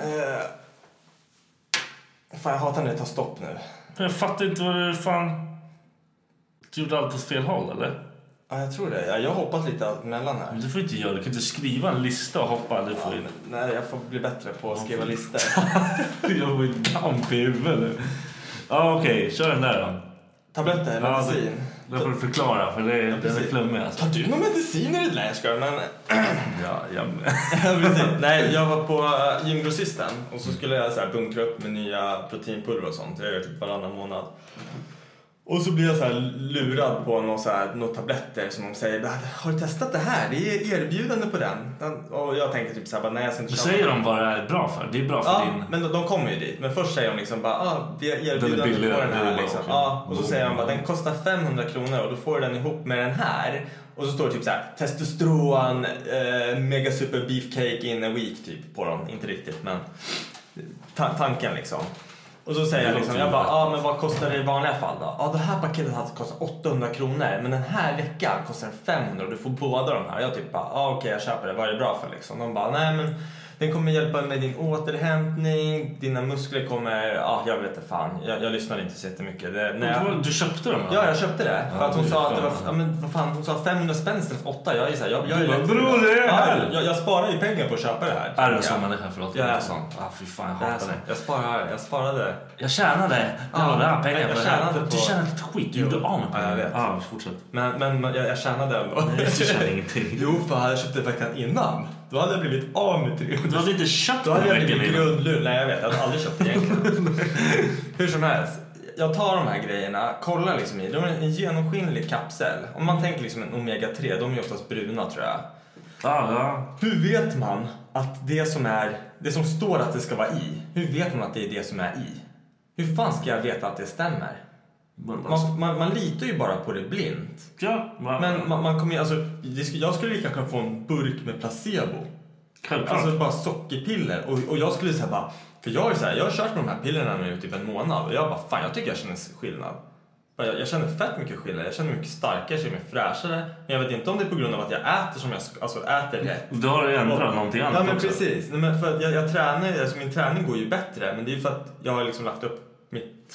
Eh, fan, jag hatar när det tar stopp nu. Men Jag fattar inte vad du fan... Du gjorde allt åt fel håll, eller? Ja, jag tror det. Ja, jag har hoppat lite emellan här. Men du får inte göra Du kan inte skriva en lista och hoppa. Du får ju... Nej, jag får bli bättre på att skriva listor. Jag får ju damp i huvudet nu. Ja, okej. Kör den där då. Tabletter eller Ja, Det får du förklara, för det, den är flummig alltså. Tar du någon medicin i ditt Nej, jag men... Ja, jag Ja, precis. Nej, jag var på uh, gymgrossisten och så skulle jag så bunkra upp med nya proteinpulver och sånt. Jag gör typ varannan månad. Och så blir jag så här lurad på några så här, några tabletter som de säger "Ah, Har du testat det här? Det är erbjudande på den. den och jag tänker typ så här, bara, nej jag ska inte köpa säger den." de vad det är bra för. Det är bra för Ja, din... men de, de kommer ju dit. Men först säger de liksom bara, ah, vi har erbjudande Den billigare, på den här. Liksom. okej. Ja, och så säger de bara, den kostar 500 kronor och då får du den ihop med den här. Och så står det typ så här, testosteron, eh, mega super beefcake in a week typ på dem. Inte riktigt, men ta- tanken liksom. Och så säger jag liksom, jag bara, ja men vad kostar det i vanliga fall då? Ja det här paketet hade kostat 800 kronor men den här veckan kostar den 500 och du får båda de här. Jag typ bara, ja okej jag köper det, vad är det bra för liksom? De bara, nej men den kommer hjälpa med din återhämtning, dina muskler kommer, ja jag vet inte fan, jag, jag lyssnade inte så jättemycket. Det, när jag, Du, köpte dem? Ja, jag köpte det. För att hon sa att det var, ja, men vad fan, hon sa 500 spänn istället för 8. Jag är så här, jag, jag rätt- "Bror, det är ja, här." jag, jag sparar ju pengar på att köpa det här. Är du en sån människa? Förlåt. Jag är sån. Ah, fy fan, jag Jag, hatar det. jag, sparar, jag sparade. Jag tjänade. Det här pengar jag på det här. tjänade Du på- tjänade ett skit. Du Jo. gjorde av med Ja, jag pengar. vet. Ja, fortsätt. Men, men jag, jag tjänade ändå. Nej, du tjänade ingenting. Jo, för jag köpte veckan innan. Då hade jag blivit av med 300 Du hade inte köpt Då hade jag blivit innan. grundlurad. Nej, jag vet. Jag hade aldrig köpt det egentligen. Hur som helst. jag tar de här grejerna, kollar liksom i, de är en genomskinlig kapsel. Om man tänker liksom en Omega 3, de är oftast bruna tror jag. Ja, ja. Hur vet man att det som är, det som står att det ska vara i, hur vet man att det är det som är i? Hur fan ska jag veta att det stämmer? Alltså, Man, man, man litar ju bara på det blint. ja, Men man, kommer alltså, jag skulle lika kunna få en burk med placebo. självklart. Alltså bara sockerpiller. Och, och jag skulle säga bara, för jag är så här, jag har kört med de här pillerna nu i typ en månad och jag bara, fan jag tycker jag känner skillnad. Jag, jag känner fett mycket skillnad, jag känner mig mycket starkare, jag känner mig fräschare. Men jag vet inte om det är på grund av att jag äter som jag, alltså äter rätt. Du har ändrat någonting annat Ja men också. precis. Nej, men för jag, jag tränar, alltså min träning går ju bättre men det är ju för att jag har liksom lagt upp mitt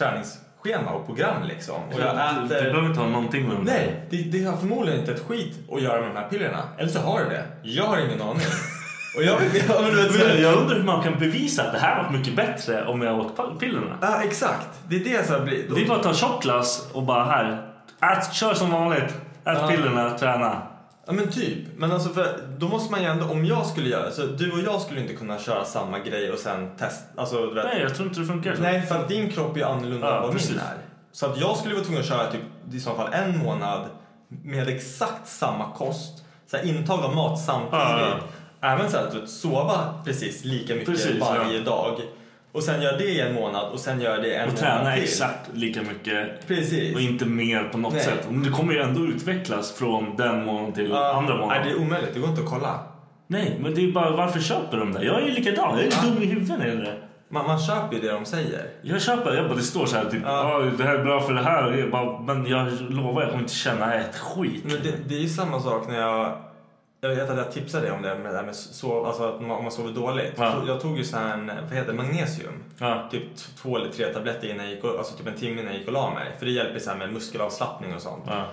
träningsschema och program liksom. Och jag äter... behöver inte ha någonting med dem. Nej, det, det har förmodligen inte ett skit att göra med de här pillerna. Eller så har det det. Jag har ingen aning. Och jag, jag, Men jag undrar hur man kan bevisa att det här var mycket bättre om jag åt pillerna. Ja, exakt. Det är det som blir... Det är bara att ta shotglass och bara här. Ät, kör som vanligt. Ät Ja. pillerna, träna. Ja men typ. Men alltså för då måste man ju ändå, om jag skulle göra så du och jag skulle inte kunna köra samma grej och sen testa, alltså du vet. Nej, jag tror inte det funkar så. Nej, för att din kropp är annorlunda Ja, än vad precis. min är. Så att jag skulle vara tvungen att köra typ i så fall en månad med exakt samma kost, så här, intag av mat samtidigt. Ja, Även så här, att du vet, sova precis lika mycket Precis, varje ja. dag. Och sen gör det i en månad och sen gör det en Och månad träna till. exakt lika mycket. Precis. Och inte mer på något Nej. sätt. Men det kommer ju ändå utvecklas från den månaden till Ja, andra Nej, månaden. det är omöjligt. Det går inte att kolla. Nej, men det är ju bara varför köper de det? Jag är ju likadan. Jag är Ja. dum i huvudet det. Man, man köper ju det de säger. Jag köper, jag bara, det står så här typ, Ja. "Ja, det här är bra för det här. Jag bara, men jag lovar, jag kommer inte känna ett skit. Men det, det är ju samma sak när jag... Jag vet att jag tipsade om det med, det här med sov, alltså att man, om man sover dåligt. Ja. Jag tog ju så här, en, vad heter det, magnesium. Ja. Typ två eller tre tabletter innan jag gick och, alltså typ en timme innan jag gick och la mig. För det hjälper så med muskelavslappning och sånt. Ja.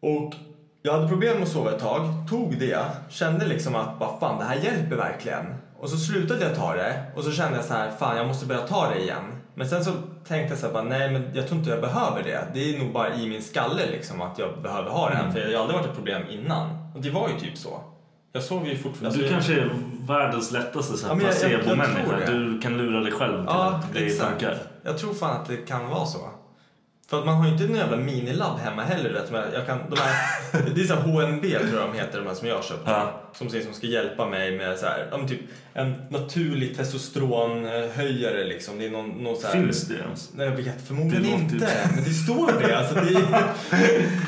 Och jag hade problem med att sova ett tag, tog det, kände liksom att vad fan det här hjälper verkligen. Och så slutade jag ta det och så kände jag så här, fan jag måste börja ta det igen. Men sen så tänkte jag så här, bara, nej men jag tror inte jag behöver det. Det är nog bara i min skalle liksom att jag behöver ha det. För det har aldrig varit ett problem innan. Och det var ju typ så. Jag sov ju fortfarande. Du kanske är världens lättaste så Ja, här, tror placebo-människa. Du kan lura dig själv till Ja, att det exakt. funkar. Jag tror fan att det kan vara så. För att man har ju inte en jävla minilabb hemma heller. Vet, som jag, kan, de här, det är så HNB tror jag de heter, de här som jag har köpt. Ja. Som, som ska hjälpa mig med så här, ja, men typ en naturlig testosteronhöjare liksom. Det är någon, någon så här, Finns det ens? Nej, jag vet förmodligen inte. ju- Men det står det. Alltså, det är,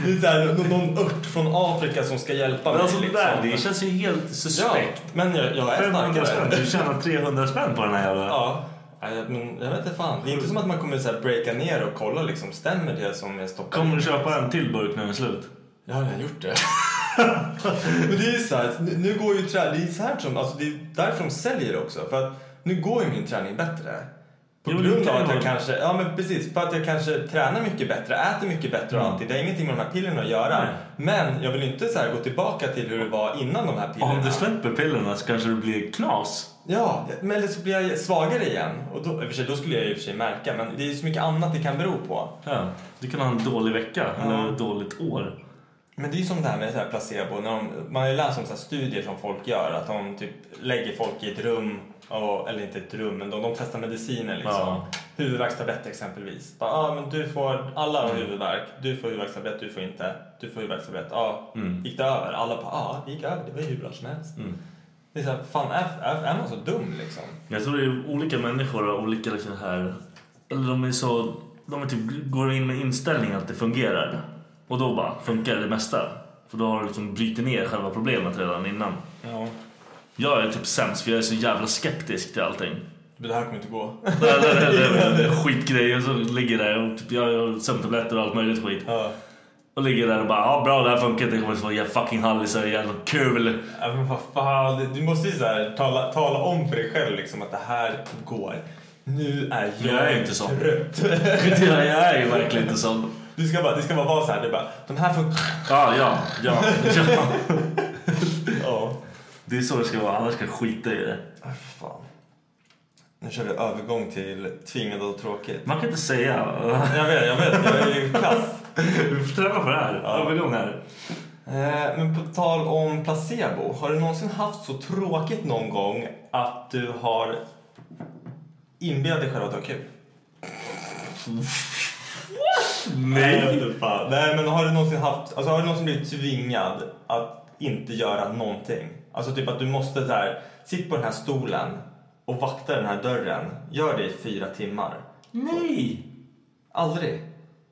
det är så här, någon, någon ört från Afrika som ska hjälpa Men mig. alltså liksom. där, det känns ju helt Ja, suspekt. men jag, jag är 500 spänn, starkare. du tjänar 300 spänn på den här jävla... Ja. Men jag vet inte fan. Det är inte som att man kommer så här breaka ner och kolla liksom, stämmer det som jag stoppar Kommer du köpa en till burk när den är slut? Jag har redan gjort det. men det är ju så här, nu, går ju träning, det är så här som, alltså det är därför de säljer det också. För att nu går ju min träning bättre. På Jo, grund av att jag kanske, ja men precis, för att jag kanske tränar mycket bättre, äter mycket bättre och Mm. allting. Det har ingenting med de här pillerna att göra. Nej. Men jag vill inte så gå tillbaka till hur det var innan de här pillerna. Om du släpper pillerna så kanske det blir knas. Ja, men eller så blir jag svagare igen. Och då, för sig, då skulle jag i och för sig märka, men det är så mycket annat det kan bero på. Ja, du kan ha en dålig vecka Ja. eller ett dåligt år. Men det är ju som det här med så här placebo. När de, man har ju läst om så här studier som folk gör. Att de typ lägger folk i ett rum. Och, eller inte ett rum, men de, de testar mediciner liksom. Ja. Huvudvärkstablett exempelvis. Bara, ah, men du får, alla har huvudvärk. Du får huvudvärkstablett, du får inte. Du får huvudvärkstablett. Ja, Mm. gick det över? Alla bara, ja, ah, det gick över. Det var ju hur bra som helst. Mm. Det är så här, fan är, är, är man så dum liksom? Jag tror det är olika människor och olika liksom här... Eller de är så... De är typ, går in med inställningen att det fungerar. Och då bara funkar det mesta. För då har du liksom brutit ner själva problemet redan innan. Ja. Jag är typ sämst för jag är så jävla skeptisk till allting. Det här kommer inte gå. Det är- det det det är Skitgrejer så ligger där och typ jag har sömntabletter och allt möjligt skit. Ja. Och ligger där och bara ja bra det här funkar det kommer att jävla fucking hallisar jävla kul. Ja, men vad fan, det- du måste ju så här, tala, tala om för dig själv liksom, att det här går. Nu är jag, Jag är inte sån. trött. Jag är ju verkligen inte sån. Du ska bara, det ska bara vara så här, det bara, de här funkar. Ja, ja, ja. ja. Ja. Det är så det ska vara, annars ska jag skita i det. Ah, fan. Nu kör vi övergång till tvingande och tråkigt. Man kan inte säga. Jag vet, jag vet, jag är ju kass. Du får träna på det här. Övergång här. Eh, men på tal om placebo, har du någonsin haft så tråkigt någon gång att du har inbillat dig själv att du har kul? Nej. Nej, men har du någonsin haft, alltså har du någonsin blivit tvingad att inte göra någonting? Alltså typ att du måste där, sitt på den här stolen och vakta den här dörren. Gör det i fyra timmar. Nej! Aldrig.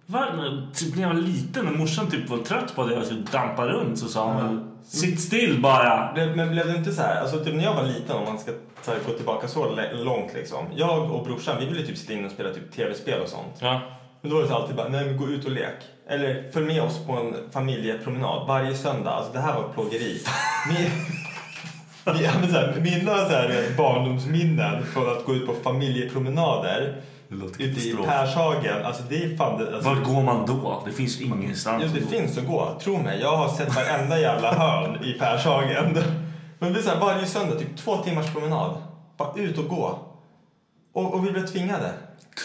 Va? Typ när jag var liten och morsan typ var trött på att jag skulle dampa runt så sa hon väl Sitt still bara! Blev- Men blev det inte så här, alltså typ när jag var liten om man ska ta, gå tillbaka så långt liksom. Jag och brorsan vi ville typ sitta inne och spela typ tv-spel och sånt. Ja. Men då var det alltid bara, nej men gå ut och lek. Eller följ med oss på en familjepromenad varje söndag. Alltså det här var plågeri. Min, ja, men så här, mina så här, barndomsminnen från att gå ut på familjepromenader ute i. Pershagen. Alltså det är fan det, alltså, Vart går man då? Det finns ingenstans att det gå. finns att gå. Tro mig, jag har sett varenda jävla hörn i Pershagen. Men det är så här, varje söndag, typ två timmars promenad. Bara ut och gå. Och, och vi blev tvingade.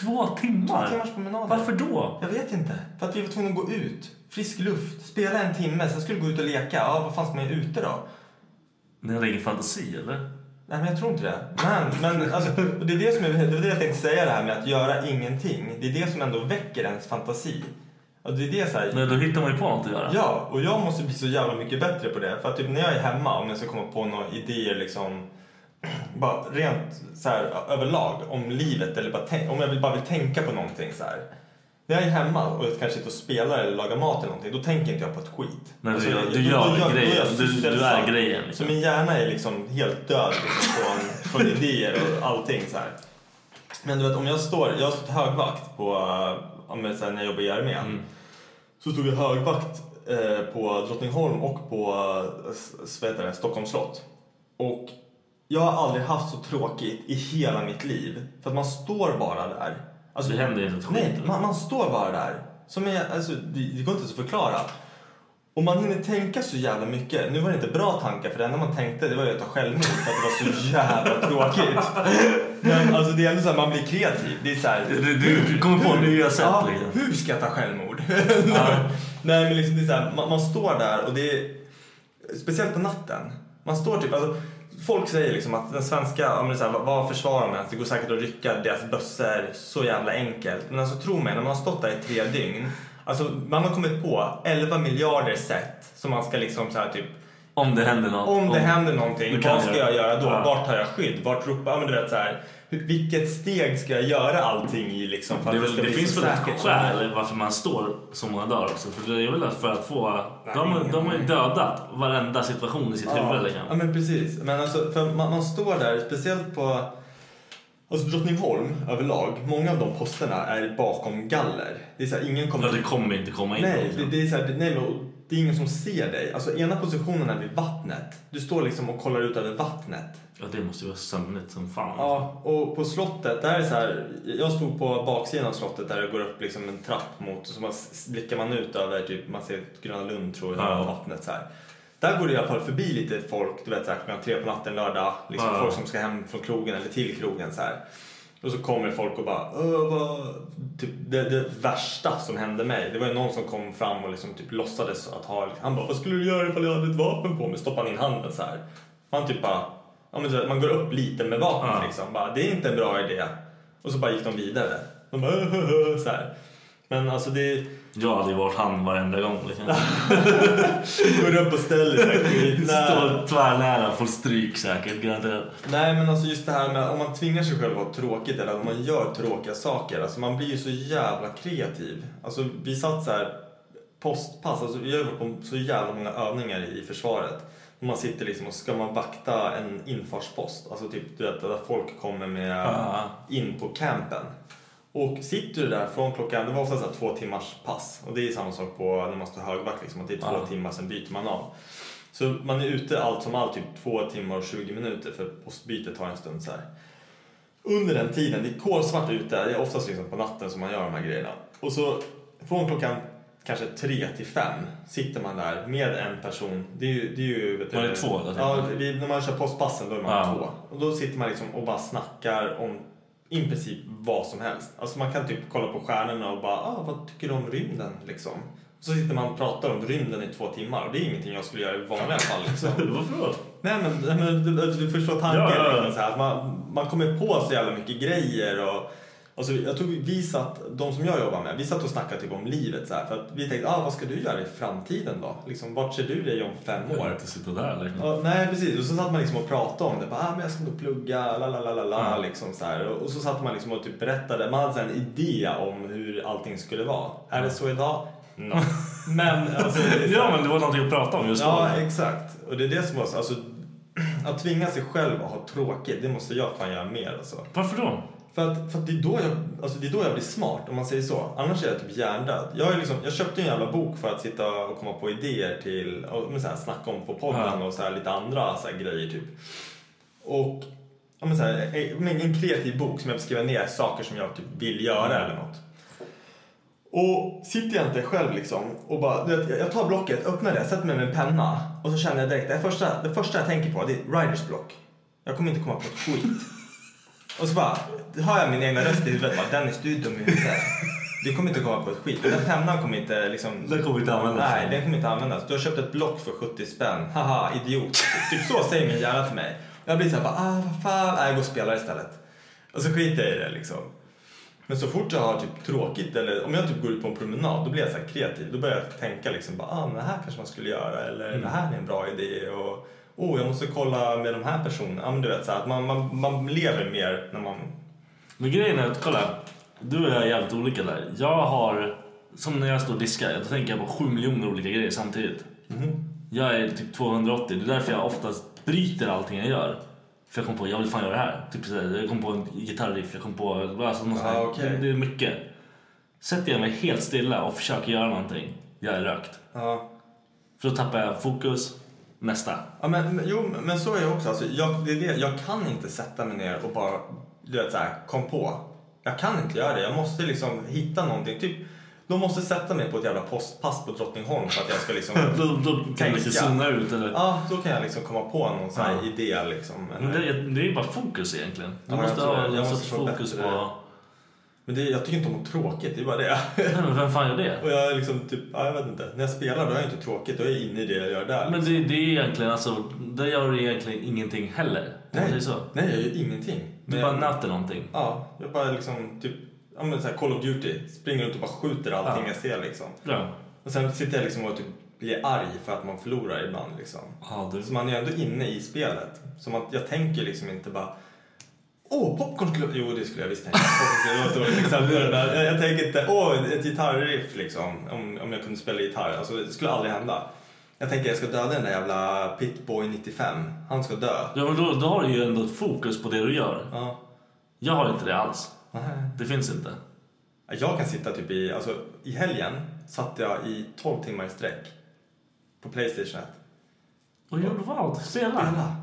Två timmar? Två timmars promenad. Varför då? Jag vet inte. För att vi var tvungna att gå ut. Frisk luft. Spela en timme, sen skulle vi gå ut och leka. Ja, vad fan ska man göra ute då? Ni hade ingen fantasi eller? Nej, men jag tror inte det. Men, men alltså, det är det som jag, det var det jag tänkte säga det här med att göra ingenting. Det är det som ändå väcker ens fantasi. Och det är det så här, Nej, då hittar man ju på något att göra. Ja, och jag måste bli så jävla mycket bättre på det. För att typ när jag är hemma, om jag ska komma på några idéer liksom bara rent så här överlag om livet eller bara om jag vill, bara vill tänka på någonting så här. När jag är hemma och jag kanske och spelar eller lagar mat eller någonting, då tänker inte jag på ett skit. Du Alltså, jag- du då- gör då grejen. Du- du är grejen, liksom. Så min hjärna är liksom helt död liksom, från, från idéer och allting så här. Men du vet om jag står, jag har stått högvakt på, men så här, när jag jobbade i armén. Mm. Så stod jag högvakt eh, på Drottningholm och på eh, vad heter det, Stockholms slott. Och jag har aldrig haft så tråkigt i hela mitt liv. För att man står bara där. Alltså, Det händer inte ett Nej, man, man står bara där. Som är, alltså, det, det går inte ens att förklara. Och man hinner tänka så jävla mycket. Nu var det inte bra tankar för det enda man tänkte det var ju att ta självmord för att det var så jävla tråkigt. Men alltså det är ändå så här, man blir kreativ. Det är så här, Du, du, du kommer på nya sätt Ja, liksom. hur ska jag ta självmord? Nej men liksom det är så här, man, man står där och det är speciellt på natten. Man står typ, alltså, folk säger liksom att den svenska, ja, men så här, vad- försvarar man? Det går säkert att rycka deras bössor så jävla enkelt. Men alltså tro mig, när man har stått där i tre dygn, alltså man har kommit på 11 miljarder sätt som man ska liksom så här typ Om det händer något. om det händer någonting, vad ska jag göra då? Ja. Vart tar jag skydd? Vart ropar jag? Men du vet så här, vilket steg ska jag göra allting i liksom för att Det, det, väl- det finns väl ett skäl varför man står så många dagar också. För det är väl för att få... Nej, De, har ju dödat varenda situation i sitt huvud Ja, liksom. ja men precis. Men alltså, för man, man står där, speciellt på alltså Drottningholm överlag, många av de posterna är bakom galler. Det är så här, ingen kommer... Ja, det kommer inte komma in Nej, det, det är så här, det, nej men, det är ingen som ser dig. Alltså ena positionen är vid vattnet. Du står liksom och kollar ut över vattnet. Ja, det måste ju vara sömnigt som fan. Ja, och på slottet, där är så här, jag stod på baksidan av slottet där det går upp liksom en trapp mot och så man, blickar man ut över typ, man ser Gröna Lund tror jag Ja. vattnet så här. Där går det i alla fall förbi lite folk, du vet så här, klockan tre på natten lördag, liksom Ja. folk som ska hem från krogen eller till krogen så här. Och så kommer folk och bara, "Åh, vad... typ, det, det värsta som hände mig, det var ju någon som kom fram och liksom typ låtsades att ha, han bara, vad skulle du göra ifall jag hade ett vapen på mig? Stoppade in handen så här. Man typ bara, ja men man går upp lite med vapnet Ja. liksom. Bara, det är inte en bra idé. Och så bara gick de vidare. De bara, så här. Men alltså det Jag hade ju varit han varenda gång. Liksom. går upp och ställer sig. Står tvärnära, får stryk säkert garanterat. Nej men alltså just det här med om man tvingar sig själv att ha tråkigt eller om man gör tråkiga saker. Alltså man blir ju så jävla kreativ. Alltså vi satt så här postpass, alltså vi varit på så jävla många övningar i försvaret. Man sitter liksom och ska man vakta en infartspost, alltså typ du vet där folk kommer med in på campen. Och sitter du där från klockan, det var ofta så här två timmars pass och det är samma sak på när man står högvakt liksom, att det är två Ja. timmar sen byter man av. Så man är ute allt som allt typ två timmar och 20 minuter för postbytet tar en stund så här. Under den tiden, det är kolsvart ute, det är oftast liksom på natten som man gör de här grejerna. Och så från klockan kanske tre till fem sitter man där med en person. Det är ju... Det är ju vet Man är två Ja, vi, när man kör postpassen då är man Ja. två. Och då sitter man liksom och bara snackar om i princip vad som helst. Alltså man kan typ kolla på stjärnorna och bara, ah, vad tycker du om rymden liksom? Så sitter man och pratar om rymden i två timmar och det är ingenting jag skulle göra i vanliga fall liksom. Varför Nej men, men du, du förstår tanken. Ja, ja, ja. liksom, Så här, att man, man kommer på så jävla mycket grejer och Alltså, jag tror vi- vi satt, de som jag jobbar med, vi satt och snackade typ om livet så här, för att vi tänkte, ah, vad ska du göra i framtiden då? Liksom, vart ser du dig om fem Jag år? inte sitta där liksom. Ja, nej precis, och så satt man liksom och pratade om det. Bara, ah, men jag ska nog plugga, la la la la la. Liksom, så här. Och så satt man liksom och typ berättade, man hade en idé om hur allting skulle vara. Är det så idag? No. men alltså, Ja men det var någonting att prata om just då. Ja, exakt. Och det är det som var så, alltså, att tvinga sig själv att ha tråkigt, det måste jag fan göra mer alltså. Varför då? För att, för att det, är då jag, alltså det är då jag blir smart, om man säger så. Annars är jag typ hjärndöd. Jag, är liksom, jag köpte en jävla bok för att sitta och komma på idéer till, och, men så här, snacka om på podden och så här, lite andra så här, grejer typ. Och ja, men så här, en, men en kreativ bok som jag skriver ner saker som jag typ vill göra eller något. Och sitter jag inte själv liksom och bara, vet, jag tar blocket, öppnar det, sätter mig med en penna och så känner jag direkt, det första, det första jag tänker på det är writers block. Jag kommer inte komma på ett skit. Och så bara hör jag min egna röst i huvudet. Bara, Dennis, du är dum i huvudet. Du kommer inte komma på ett skit. Den pennan kommer inte liksom... Den kommer inte användas. Nej, den kommer inte användas. Du har köpt ett block för 70 spänn. Haha, idiot. Typ så säger min hjärna till mig. Jag blir så här, bara, ah, vad fan. Nej, jag går och spelar istället. Och så skiter jag i det liksom. Men så fort jag har typ tråkigt eller om jag typ går ut på en promenad då blir jag så här kreativ. Då börjar jag tänka liksom bara, ah, men det här kanske man skulle göra eller det här är en bra idé och oh, jag måste kolla med de här personerna. Ja, men du vet så här, att man, man, man lever mer när man... Men grejen är att kolla, du och jag är jävligt olika där. Jag har, som när jag står och diskar, då tänker jag på sju miljoner olika grejer samtidigt. Jag är typ 280, det är därför jag oftast bryter allting jag gör. För jag kom på, jag vill fan göra det här. Typ så här, jag kom på en gitarriff, jag kom på, alltså något. Ah, okej. det, är mycket. Sätter jag mig helt stilla och försöker göra någonting, jag är rökt. Ja. För då tappar jag fokus, nästa. Ja, men, jo, men så är jag också. Alltså, jag, det är det, jag kan inte sätta mig ner och bara du vet, så här, kom på. Jag kan inte göra det. Jag måste liksom hitta någonting. Typ, de måste sätta mig på ett jävla postpass på Drottningholm för att jag ska liksom... Då, då kan lite zona ut eller... ja, då kan jag liksom komma på någon sån här Ja. idé liksom. Men det, är- det är ju bara fokus egentligen. Du Ja, jag måste ha. Jag jag måste fokus bättre- på... Men det, jag tycker inte om tråkigt, det är bara det. Nej, men vem fan gör det? och jag är liksom typ, ja, jag vet inte. När jag spelar då är jag inte tråkigt, då är jag inne i det jag gör där. Men det, det är egentligen alltså, där gör du egentligen ingenting heller. Säger så. Nej, jag gör ingenting. Du Men- bara nöter någonting. Ja, jag bara liksom typ, ja men så här Call of Duty. Springer runt och bara skjuter allting Ja. jag ser liksom. Ja. Och sen sitter jag liksom och typ blir arg för att man förlorar ibland liksom. Ja, du. Så man är ändå inne i spelet. Så man, jag tänker liksom inte bara Åh, popcorn skulle... Jo, det skulle jag visst tänka. Jag, jag tänker inte, åh, ett gitarriff liksom. Om, om jag kunde spela gitarr. Alltså, det skulle aldrig hända. Jag tänker jag ska döda den där jävla Pitboy 95. Han ska dö. Ja, men då, då har du ju ändå ett fokus på det du gör. Ja. Jag har inte det alls. Nej. Det finns inte. Jag kan sitta typ i, alltså i helgen satt jag i 12 timmar i sträck. På Playstation 1. Vad gjorde du vad? Spela? Spela.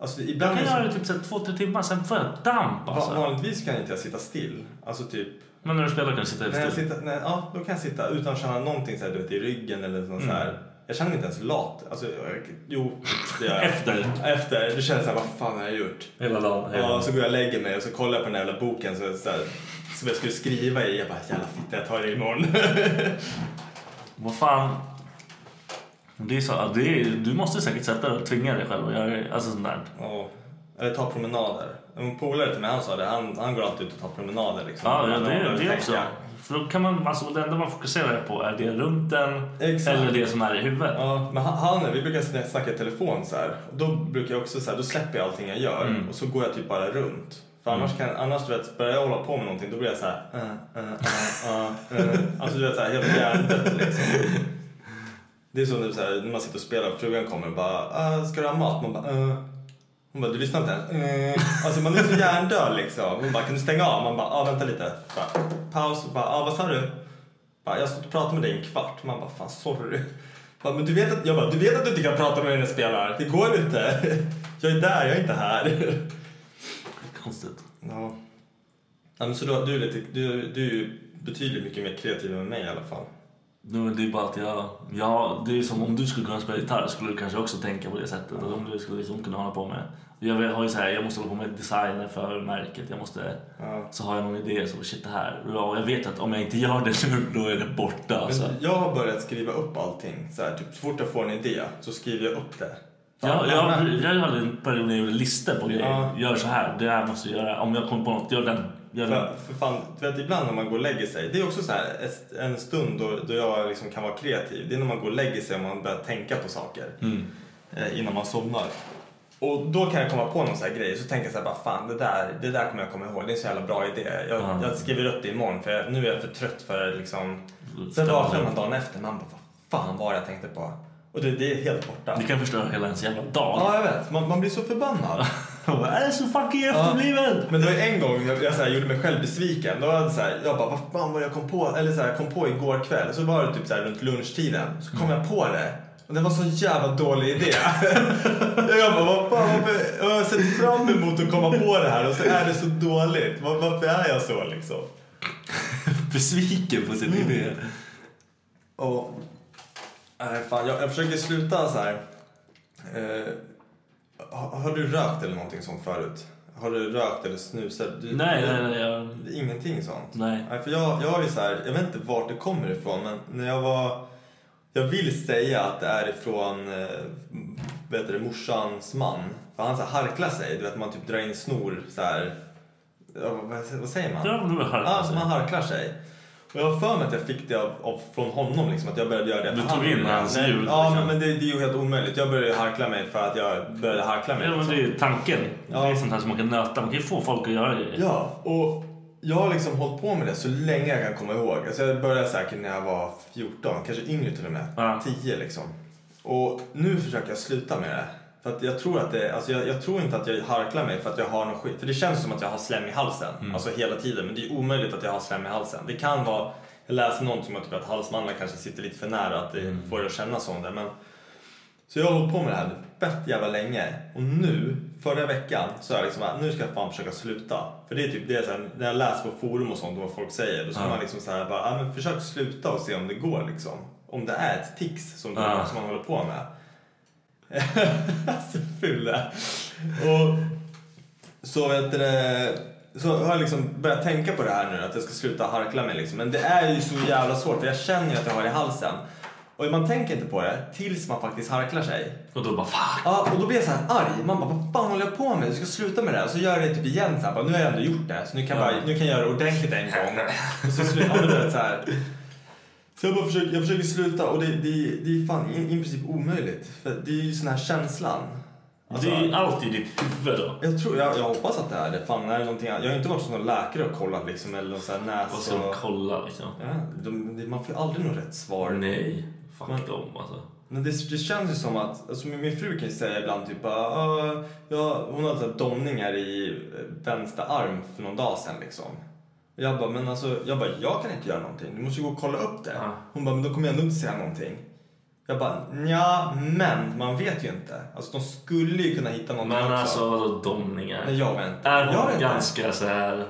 Alltså Jag ibland... kan är det göra det typ så här två, tre timmar, sen får jag damp alltså. Vanligtvis kan inte jag sitta still. Alltså typ... Men när du spelar kan du sitta När jag still. sitter, när, ja, då kan jag sitta utan att känna någonting så här, du vet, i ryggen eller sånt så här. Jag känner mig inte ens lat. Alltså, jag, jo, det gör jag. Efter. Efter. Du känner så här, vad fan har jag gjort? Hela dagen. Hela Ja, så går jag och lägger mig och så kollar jag på den där jävla boken så, så här, som jag skulle skriva i. Jag bara, jävla fitta, jag tar det imorgon. Vad fan. Det är så, det är, du måste säkert sätta dig och tvinga dig själv att göra det. Alltså sånt där. Ja, eller ta promenader. En polare till mig han sa det, han, han går alltid ut och tar promenader. Liksom. Ja, ja det, det tänka. också. För då kan man, alltså, det enda man fokuserar på är det runt den Exakt. eller det som är i huvudet. Ja, men han, vi brukar sn- snacka i telefon så här. Då brukar jag också så här, då släpper jag allting jag gör Mm. och så går jag typ bara runt. För annars, kan, annars du vet, börjar jag hålla på med någonting då blir jag så här. Uh, uh, uh. Alltså du vet så här helt hjärndött liksom. Det är som nu så här, när man sitter och spelar och frugan kommer och bara uh, ska du ha mat? Man bara uh. Hon bara, du lyssnar inte ens? Uh. Alltså man är så hjärndöd liksom. Hon bara, kan du stänga av? Man bara, ah, vänta lite. Bara, paus. Bara, ah, vad sa du? Bara, jag har stått och pratat med dig en kvart. Man bara, fan sorry. Bara, men du vet att, jag bara, du vet att du inte kan prata med mig när jag spelar. Det går inte. Jag är där, jag är inte här. Konstigt. Ja. ja men så du, du, är lite, du, du är ju betydligt mycket mer kreativ än mig i alla fall. Nu, det är bara att jag, jag... Det är som om du skulle kunna spela gitarr skulle du kanske också tänka på det sättet. Att om du skulle liksom kunna hålla på med... Jag har ju så här, jag måste hålla på med designer för märket. Jag måste... Ja. Så har jag någon idé så shit det här. Och jag vet att om jag inte gör det nu då är det borta alltså. Jag har börjat skriva upp allting. Så, här, typ, så fort jag får en idé så skriver jag upp det. Ja, jag, jag hade en period när jag gjorde listor på grejer. Ja. Gör så här, det här måste jag göra. Om jag kommer på något, gör den För, det. för fan, du vet ibland när man går och lägger sig. Det är också så här en stund då, då jag liksom kan vara kreativ. Det är när man går och lägger sig och man börjar tänka på saker. Mm. Eh, innan man somnar. Och då kan jag komma på någon sån här grej. Så tänker jag så här, bara, fan det där, det där kommer jag komma ihåg. Det är en så jävla bra idé. Jag, Ja. jag skriver upp det imorgon för jag, nu är jag för trött för liksom. Sen vaknar man dagen efter. Man bara, vad fan var det jag tänkte på? Och det, det är helt borta. Det kan förstöra hela ens jävla dag. Ja, jag vet. Man, man blir så förbannad. Jag är så fucking efterbliven! Men det var en gång jag, jag så här, gjorde mig själv besviken. Då var det så här, jag bara, vad fan var jag kom på? Eller så här, kom på igår kväll. Så var det typ så här, runt lunchtiden. Så kom jag på det. Och det var så jävla dålig idé. jag bara, vad fan, varför? Jag har sett fram emot att komma på det här och så är det så dåligt. Var, varför är jag så liksom? Besviken på sin idé. Och, nej, fan, jag, jag försöker sluta så här. Eh, har, har du rökt eller någonting sånt förut? Har du rökt eller snusat? Du, Nej, nej, nej. Jag... Ingenting sånt? Nej. Nej, för jag, jag har ju så här, jag vet inte vart det kommer ifrån, men när jag var... Jag vill säga att det är ifrån eh, vet du, morsans man. För han så här harklar sig, du vet man typ drar in snor så här. Vad, vad säger man? Ja, var harklar sig. man harklar sig. Jag har för mig att jag fick det av, av, från honom, liksom, att jag började göra det. Du tog in hans ljud, Ja, liksom. men, men det, det är ju helt omöjligt. Jag började harkla mig för att jag började harkla mig. Ja, men liksom. det är ju tanken. Ja. Det är sånt här som man kan nöta. Man kan ju få folk att göra grejer. Ja, och jag har liksom hållit på med det så länge jag kan komma ihåg. Alltså jag började säkert när jag var 14, kanske yngre till och med. Ja. 10 liksom. Och nu försöker jag sluta med det. För att jag tror att det, alltså jag, jag tror inte att jag harklar mig för att jag har någon skit. För det känns som att jag har slem i halsen. Mm. Alltså hela tiden. Men det är omöjligt att jag har slem i halsen. Det kan vara, jag läste någonting om att, typ att halsmandlar kanske sitter lite för nära. Att det Mm. får att kännas som det. Men, så jag har hållit på med det här fett jävla länge. Och nu, förra veckan, så är jag liksom nu ska jag fan försöka sluta. För det är typ det är så här, när jag läser på forum och sånt vad folk säger. Då ska Ja. man liksom så här bara, ja men försök sluta och se om det går liksom. Om det är ett tics som, Ja. som man håller på med. alltså fulla. Och så vet du det, så har jag liksom börjat tänka på det här nu att jag ska sluta harkla mig liksom. Men det är ju så jävla svårt för jag känner ju att jag har det i halsen. Och man tänker inte på det tills man faktiskt harklar sig. Och då bara fuck. Ja, och då blir jag så här arg. Man bara, vad fan håller jag på med? Jag ska sluta med det. Och så gör jag det typ igen så här, bara, nu har jag ändå gjort det. Så nu kan, jag bara, nu kan jag göra det ordentligt en gång. Och så slutar ja, men du vet, så här. Så jag, bara försöker, jag försöker sluta och det, det, det är fan i, i princip omöjligt. För det är ju sån här känslan. Alltså, det är ju allt i ditt huvud då. jag, tror, jag, jag hoppas att det är det. Fan, är någonting, jag har inte varit hos någon läkare och kollat liksom, eller någon sån här näs Vad ska de kolla liksom? Ja, de, man får aldrig något rätt svar. Nej, fuck Men- dem alltså. Men det, det känns ju som att, alltså min, fru kan ju säga ibland typ "Ah, ja, hon hade så här domningar i eh, vänster arm för någon dag sedan liksom. Och jag bara, men alltså, jag bara, jag kan inte göra någonting. Du måste ju gå och kolla upp det. Ja. Hon bara, men då kommer jag ändå inte säga någonting. Jag bara, ja, men man vet ju inte. Alltså de skulle ju kunna hitta någonting Men också. alltså vadå domningar? Men jag vet inte. Är jag vet hon inte. ganska så här...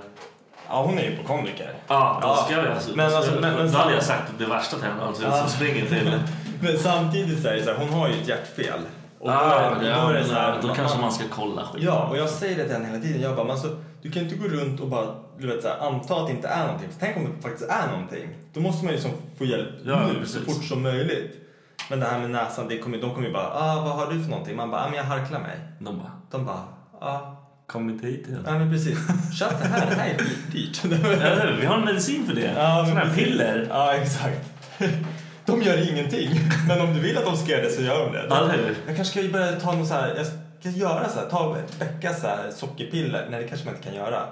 Ja, hon är ju på kondiker. Ja, då Ja. ska jag alltså, Men då, alltså, men- men då hade jag sagt det värsta till henne. Alltså, Ja. springer till... Men samtidigt så är det så här, hon har ju ett hjärtfel. Och då ah, då ja, är det så här, då kanske man ska kolla skit. Ja, och jag säger det till henne hela tiden. Jag bara, men alltså, du kan inte gå runt och bara du vet, så här, anta att det inte är någonting. För tänk om det faktiskt är någonting. Då måste man ju liksom få hjälp Ja, nu, precis. så fort som möjligt. Men det här med näsan, det kommer, de kommer ju bara, ah, vad har du för någonting? Man bara, ah, men jag harklar mig. De bara, De bara, ah, kom inte hit igen. ja men precis. Köp det här, det här är hur? Vi har en medicin för det. Ja, Såna här piller. Ja, exakt. De gör ingenting. Men om du vill att de ska göra det så gör de det. Ja? Jag kanske ska börja ta någon så här, jag ska göra så här, ta ett vecka så här sockerpiller. Nej, det kanske man inte kan göra.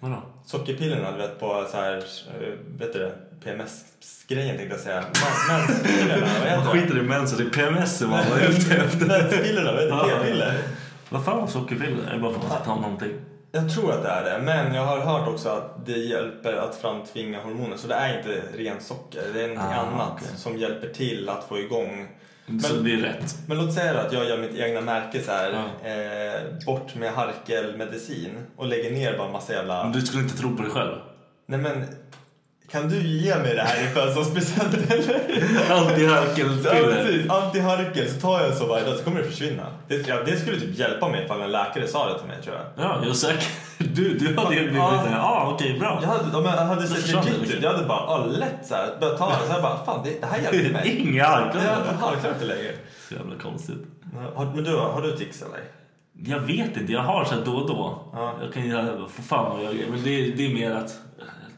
Vadå? Sockerpillerna, du vet på så här, eh, vet du det, PMS-grejen tänkte jag säga. Men- Menspillerna, vad Man heter det? skiter i mens och det är PMS man var ute efter. Menspillerna, vet du? Ja. P-piller. Vad fan var sockerpiller? Är det bara för att man ska ta någonting? Jag tror att det är det, men jag har hört också att det hjälper att framtvinga hormoner. Så det är inte ren socker, det är någonting Ah, annat okej. som hjälper till att få igång. Så Men- det är rätt. Men låt säga att jag gör mitt egna märke så här, Ja. eh, bort med harkelmedicin och lägger ner bara massa jävla... Men du skulle inte tro på dig själv? Nej men, kan du ge mig det här i födelsedagspresent eller? Ja, Antiharkelpiller. precis. Antiharkel, så tar jag så varje dag så kommer det försvinna. Det, ja, det skulle typ hjälpa mig ifall en läkare sa det till mig tror jag. Ja, jag är säker. Du, du hade ju blivit Ja. såhär, ja okej bra. Jag hade, ja, men jag hade sett legit ut. Jag hade bara ah, lätt så här, börjat ta det. Så jag bara, fan det, det här hjälpte mig. Inga harklar. Jag harklar inte längre. Så jävla konstigt. Har, men du, har du tics eller? Jag vet inte, jag har så här då och då. Ja. Jag kan göra, få fan vad jag gör. Men det, det är mer att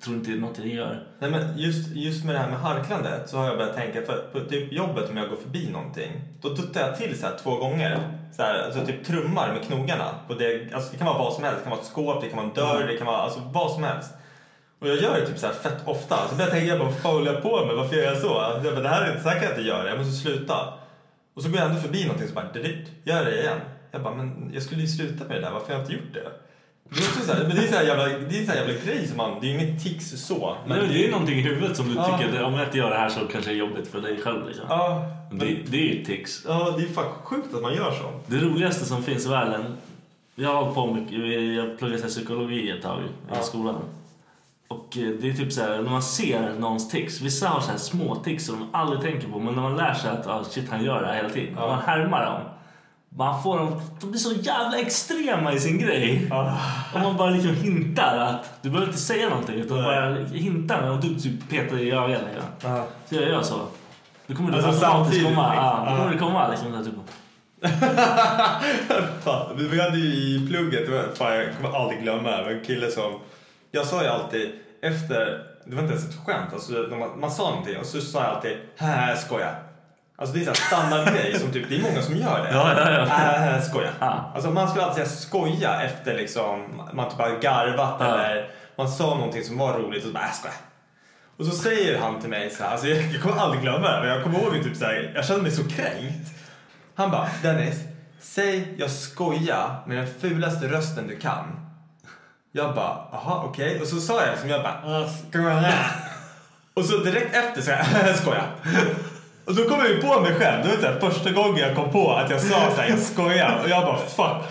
tror inte det är något jag gör. Nej, men just, just med det här med harklandet så har jag börjat tänka, för på typ jobbet om jag går förbi någonting, då duttar jag till så här två gånger. Så här, alltså typ trummar med knogarna. På det, alltså det kan vara vad som helst, det kan vara ett skåp, det kan vara en dörr, det kan vara alltså vad som helst. Och jag gör det typ så här fett ofta. Så börjar jag tänka, jag bara, vad fan håller jag på med? Varför gör jag så? Jag bara, det här är inte, så här kan jag inte göra, jag måste sluta. Och så går jag ändå förbi någonting så bara, gör det igen. Jag bara, men jag skulle ju sluta med det där, varför har jag inte gjort det? Det är också så här, men det är så här jävla, det är så här jävla grej som man, det är ju inget tics så. Men det, det är någonting i huvudet som du Ja. tycker att om jag inte gör det här så kanske det är jobbigt för dig själv. Liksom. Ja, Men det, det är ju tics. ja, det är fan sjukt att man gör så. Det roligaste som finns i världen. Jag har på mycket, jag pluggade psykologi ett tag i Ja. skolan. Och eh, det är typ så här, när man ser någons tics. Vissa har så här små tics som de aldrig tänker på. Men när man lär sig att ah, shit han gör det här hela tiden. Ja. Man härmar dem. Man får dem, de blir så jävla extrema i sin grej. Och man bara liksom hintar att, du behöver inte säga någonting utan Nej. bara hintar och du typ petar i ögonen. Liksom. Ja. Så jag gör så. Då kommer det Alltså automatiskt komma. Ja, då kommer Ja. det komma liksom där typ. Fan, vi hade ju i plugget, fan, jag kommer aldrig glömma en kille som... Jag sa ju alltid efter, det var inte ens ett skämt, alltså, man, man sa någonting och så sa jag alltid här skoja. Alltså det är en standardgrej som typ, det är många som gör det. Ja, ja, ja. Här skoja. Ja. Alltså man skulle alltid säga skoja efter liksom, man typ har garvat Ja. eller man sa någonting som var roligt och så bara äh, skoja. Och så säger han till mig så här, alltså jag, jag kommer aldrig glömma det, men jag kommer ihåg typ så här, jag kände mig så kränkt. Han bara, Dennis, säg jag skojar med den fulaste rösten du kan. Jag bara, aha okej. Och så sa jag som jag bara, "Ah, skoja. Och så direkt efter så jag, skoja. Och då kom jag ju på mig själv. Det var så här, första gången jag kom på att jag sa så här, jag skojar. Och jag bara, fuck.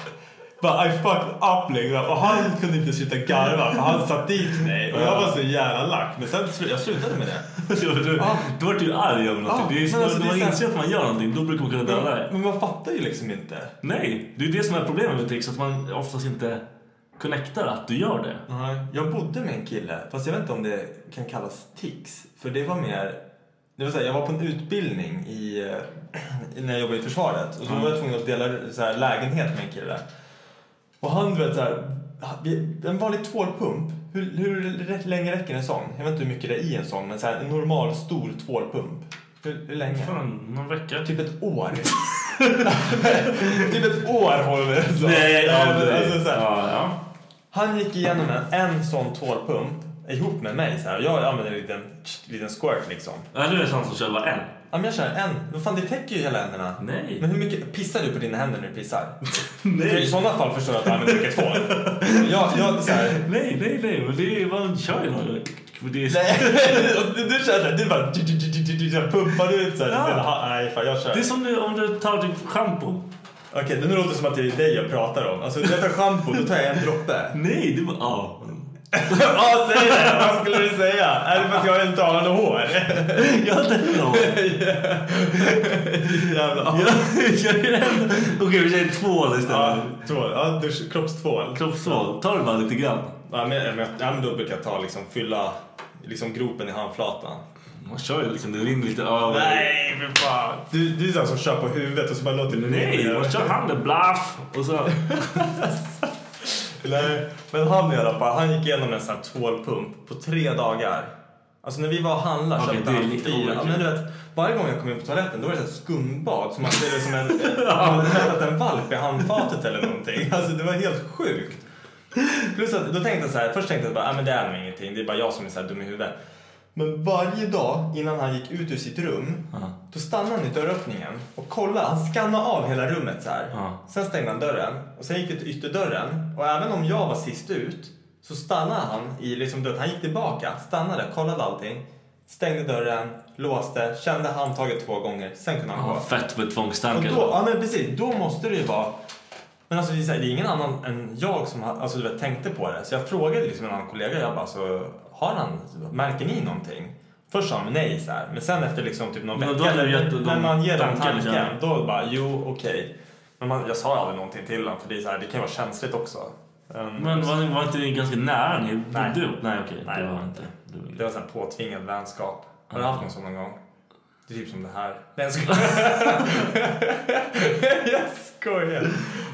Bara, I fucked up liksom. Och han kunde inte sluta garva för han satt dit mig. Och jag var så jävla lack. Men sen slu- jag slutade med det. Så du, vart ju arg över någonting. Det är men alltså, när det är man inser att man gör någonting, då brukar man kunna döda dig. Men man fattar ju liksom inte. Nej, det är det som är problemet med tics, att man oftast inte connectar att du gör det. Nej. Jag bodde med en kille, fast jag vet inte om det kan kallas tics. För det var mer... Det var så här, jag var på en utbildning i, eh, när jag jobbade i försvaret. Och så var jag tvungen att dela så här, lägenhet med en kille. Och han, du vet så här, en vanlig tvålpump. Hur, hur länge räcker en sån? Jag vet inte hur mycket det är i en sån, men så här, en normal stor tvålpump. Hur, hur länge? Fan, någon vecka. Typ ett år. typ ett år håller det så. Nej, det, alltså, så här, ja, ja. han gick igenom en, en sån tvålpump ihop med mig. Så här. Jag använder en liten, liten squirt liksom. Ja, du är sån som kör bara en. Ja, men jag kör en. Vad fan, det täcker ju hela händerna. Nej. Men hur mycket pissar du på dina händer när du pissar? Nej. För I sådana fall förstår jag att du använder mycket tvål. Jag, jag, så här, Nej, nej, nej, men det är, man kör ju någon det är, Nej, du, du kör såhär, du bara du, du, du, du, du, här, pumpar ut såhär. Ja. Ja. Nej, fan jag kör. det är som du, om du tar typ schampo. Okej, nu låter det som att det är dig jag pratar om. Alltså, när jag tar schampo, då tar jag en droppe. Nej, du bara... Ja. Ja, säg det! Vad skulle du säga? Är det för att jag inte har något hår? Jag har inte någon. Jävla... Jag, jag är. Okej, vi säger tvål istället. Ja, tvål. Ja, dusch, kroppstvål. Kroppstvål. Ta det bara lite grann. Ja, men, men, ja, men då brukar jag ta liksom, fylla liksom, gropen i handflatan. Man kör ju liksom, det rinner lite över. Nej, för fan! Du, du är sån som kör på huvudet och så bara låter det Nej, man kör handen blaff. Och så... Nej, men han i alla fall, han gick igenom en sån här tvålpump på tre dagar. Alltså när vi var och handlade Okej, köpte han fyra. Ja, men du vet, varje gång jag kom in på toaletten då var det här skumbad som att det var som en, man hade tvättat en valp i handfatet eller någonting. Alltså det var helt sjukt. Plus att då tänkte jag så här, först tänkte jag bara, ah, men det är nog ingenting, det är bara jag som är så dum i huvudet. Men varje dag innan han gick ut ur sitt rum, Ja. då stannade han i dörröppningen och kollade. Han skannade av hela rummet så här. Ja. Sen stängde han dörren och sen gick vi till ytterdörren. Och även om jag var sist ut så stannade han i liksom dörren. Han gick tillbaka, stannade, kollade allting. Stängde dörren, låste, kände handtaget två gånger. Sen kunde han gå. Ja, fett med tvångstankar. då, ja men precis, då måste det ju vara... Men alltså det är så här, det är ingen annan än jag som alltså, du vet, tänkte på det. Så jag frågade liksom en annan kollega, jag bara så, har han, märker ni någonting? Först sa han nej så här, men sen efter liksom typ någon Men vecka, du när, man ger dem tankar, tanken, liksom. då bara jo okej. Men man, jag sa aldrig någonting till honom för det, är så här, det kan ju vara känsligt också. Um, Men var, var inte ni ganska nära? Ni Nej. ihop? Nej, okej. Nej. Det var inte. Det Det var så här påtvingad vänskap. Har du haft någon sån någon gång? Det är typ som det här. Nej jag skojar. Jag skojar.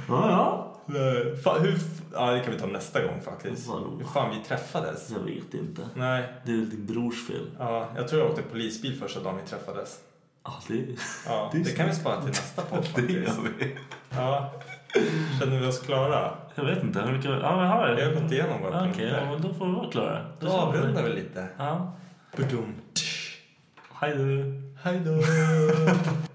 Ja, ja. Nej. Fan, hur, ja, det kan vi ta nästa gång faktiskt. Vadå? Hur fan vi träffades. Jag vet inte. Nej. Det är din brors fel. Ja, jag tror jag åkte polisbil första dagen vi träffades. Ja, det, Ja, Det det kan vi spara till nästa podd det faktiskt. gör vi. Ja. Känner vi oss klara? Jag vet inte. Hur mycket... Ja, vi har Vi har gått igenom våra Okej, punkter. ja, men då får vi vara klara. Då avrundar vi lite. Ja. Hej då. Hej då!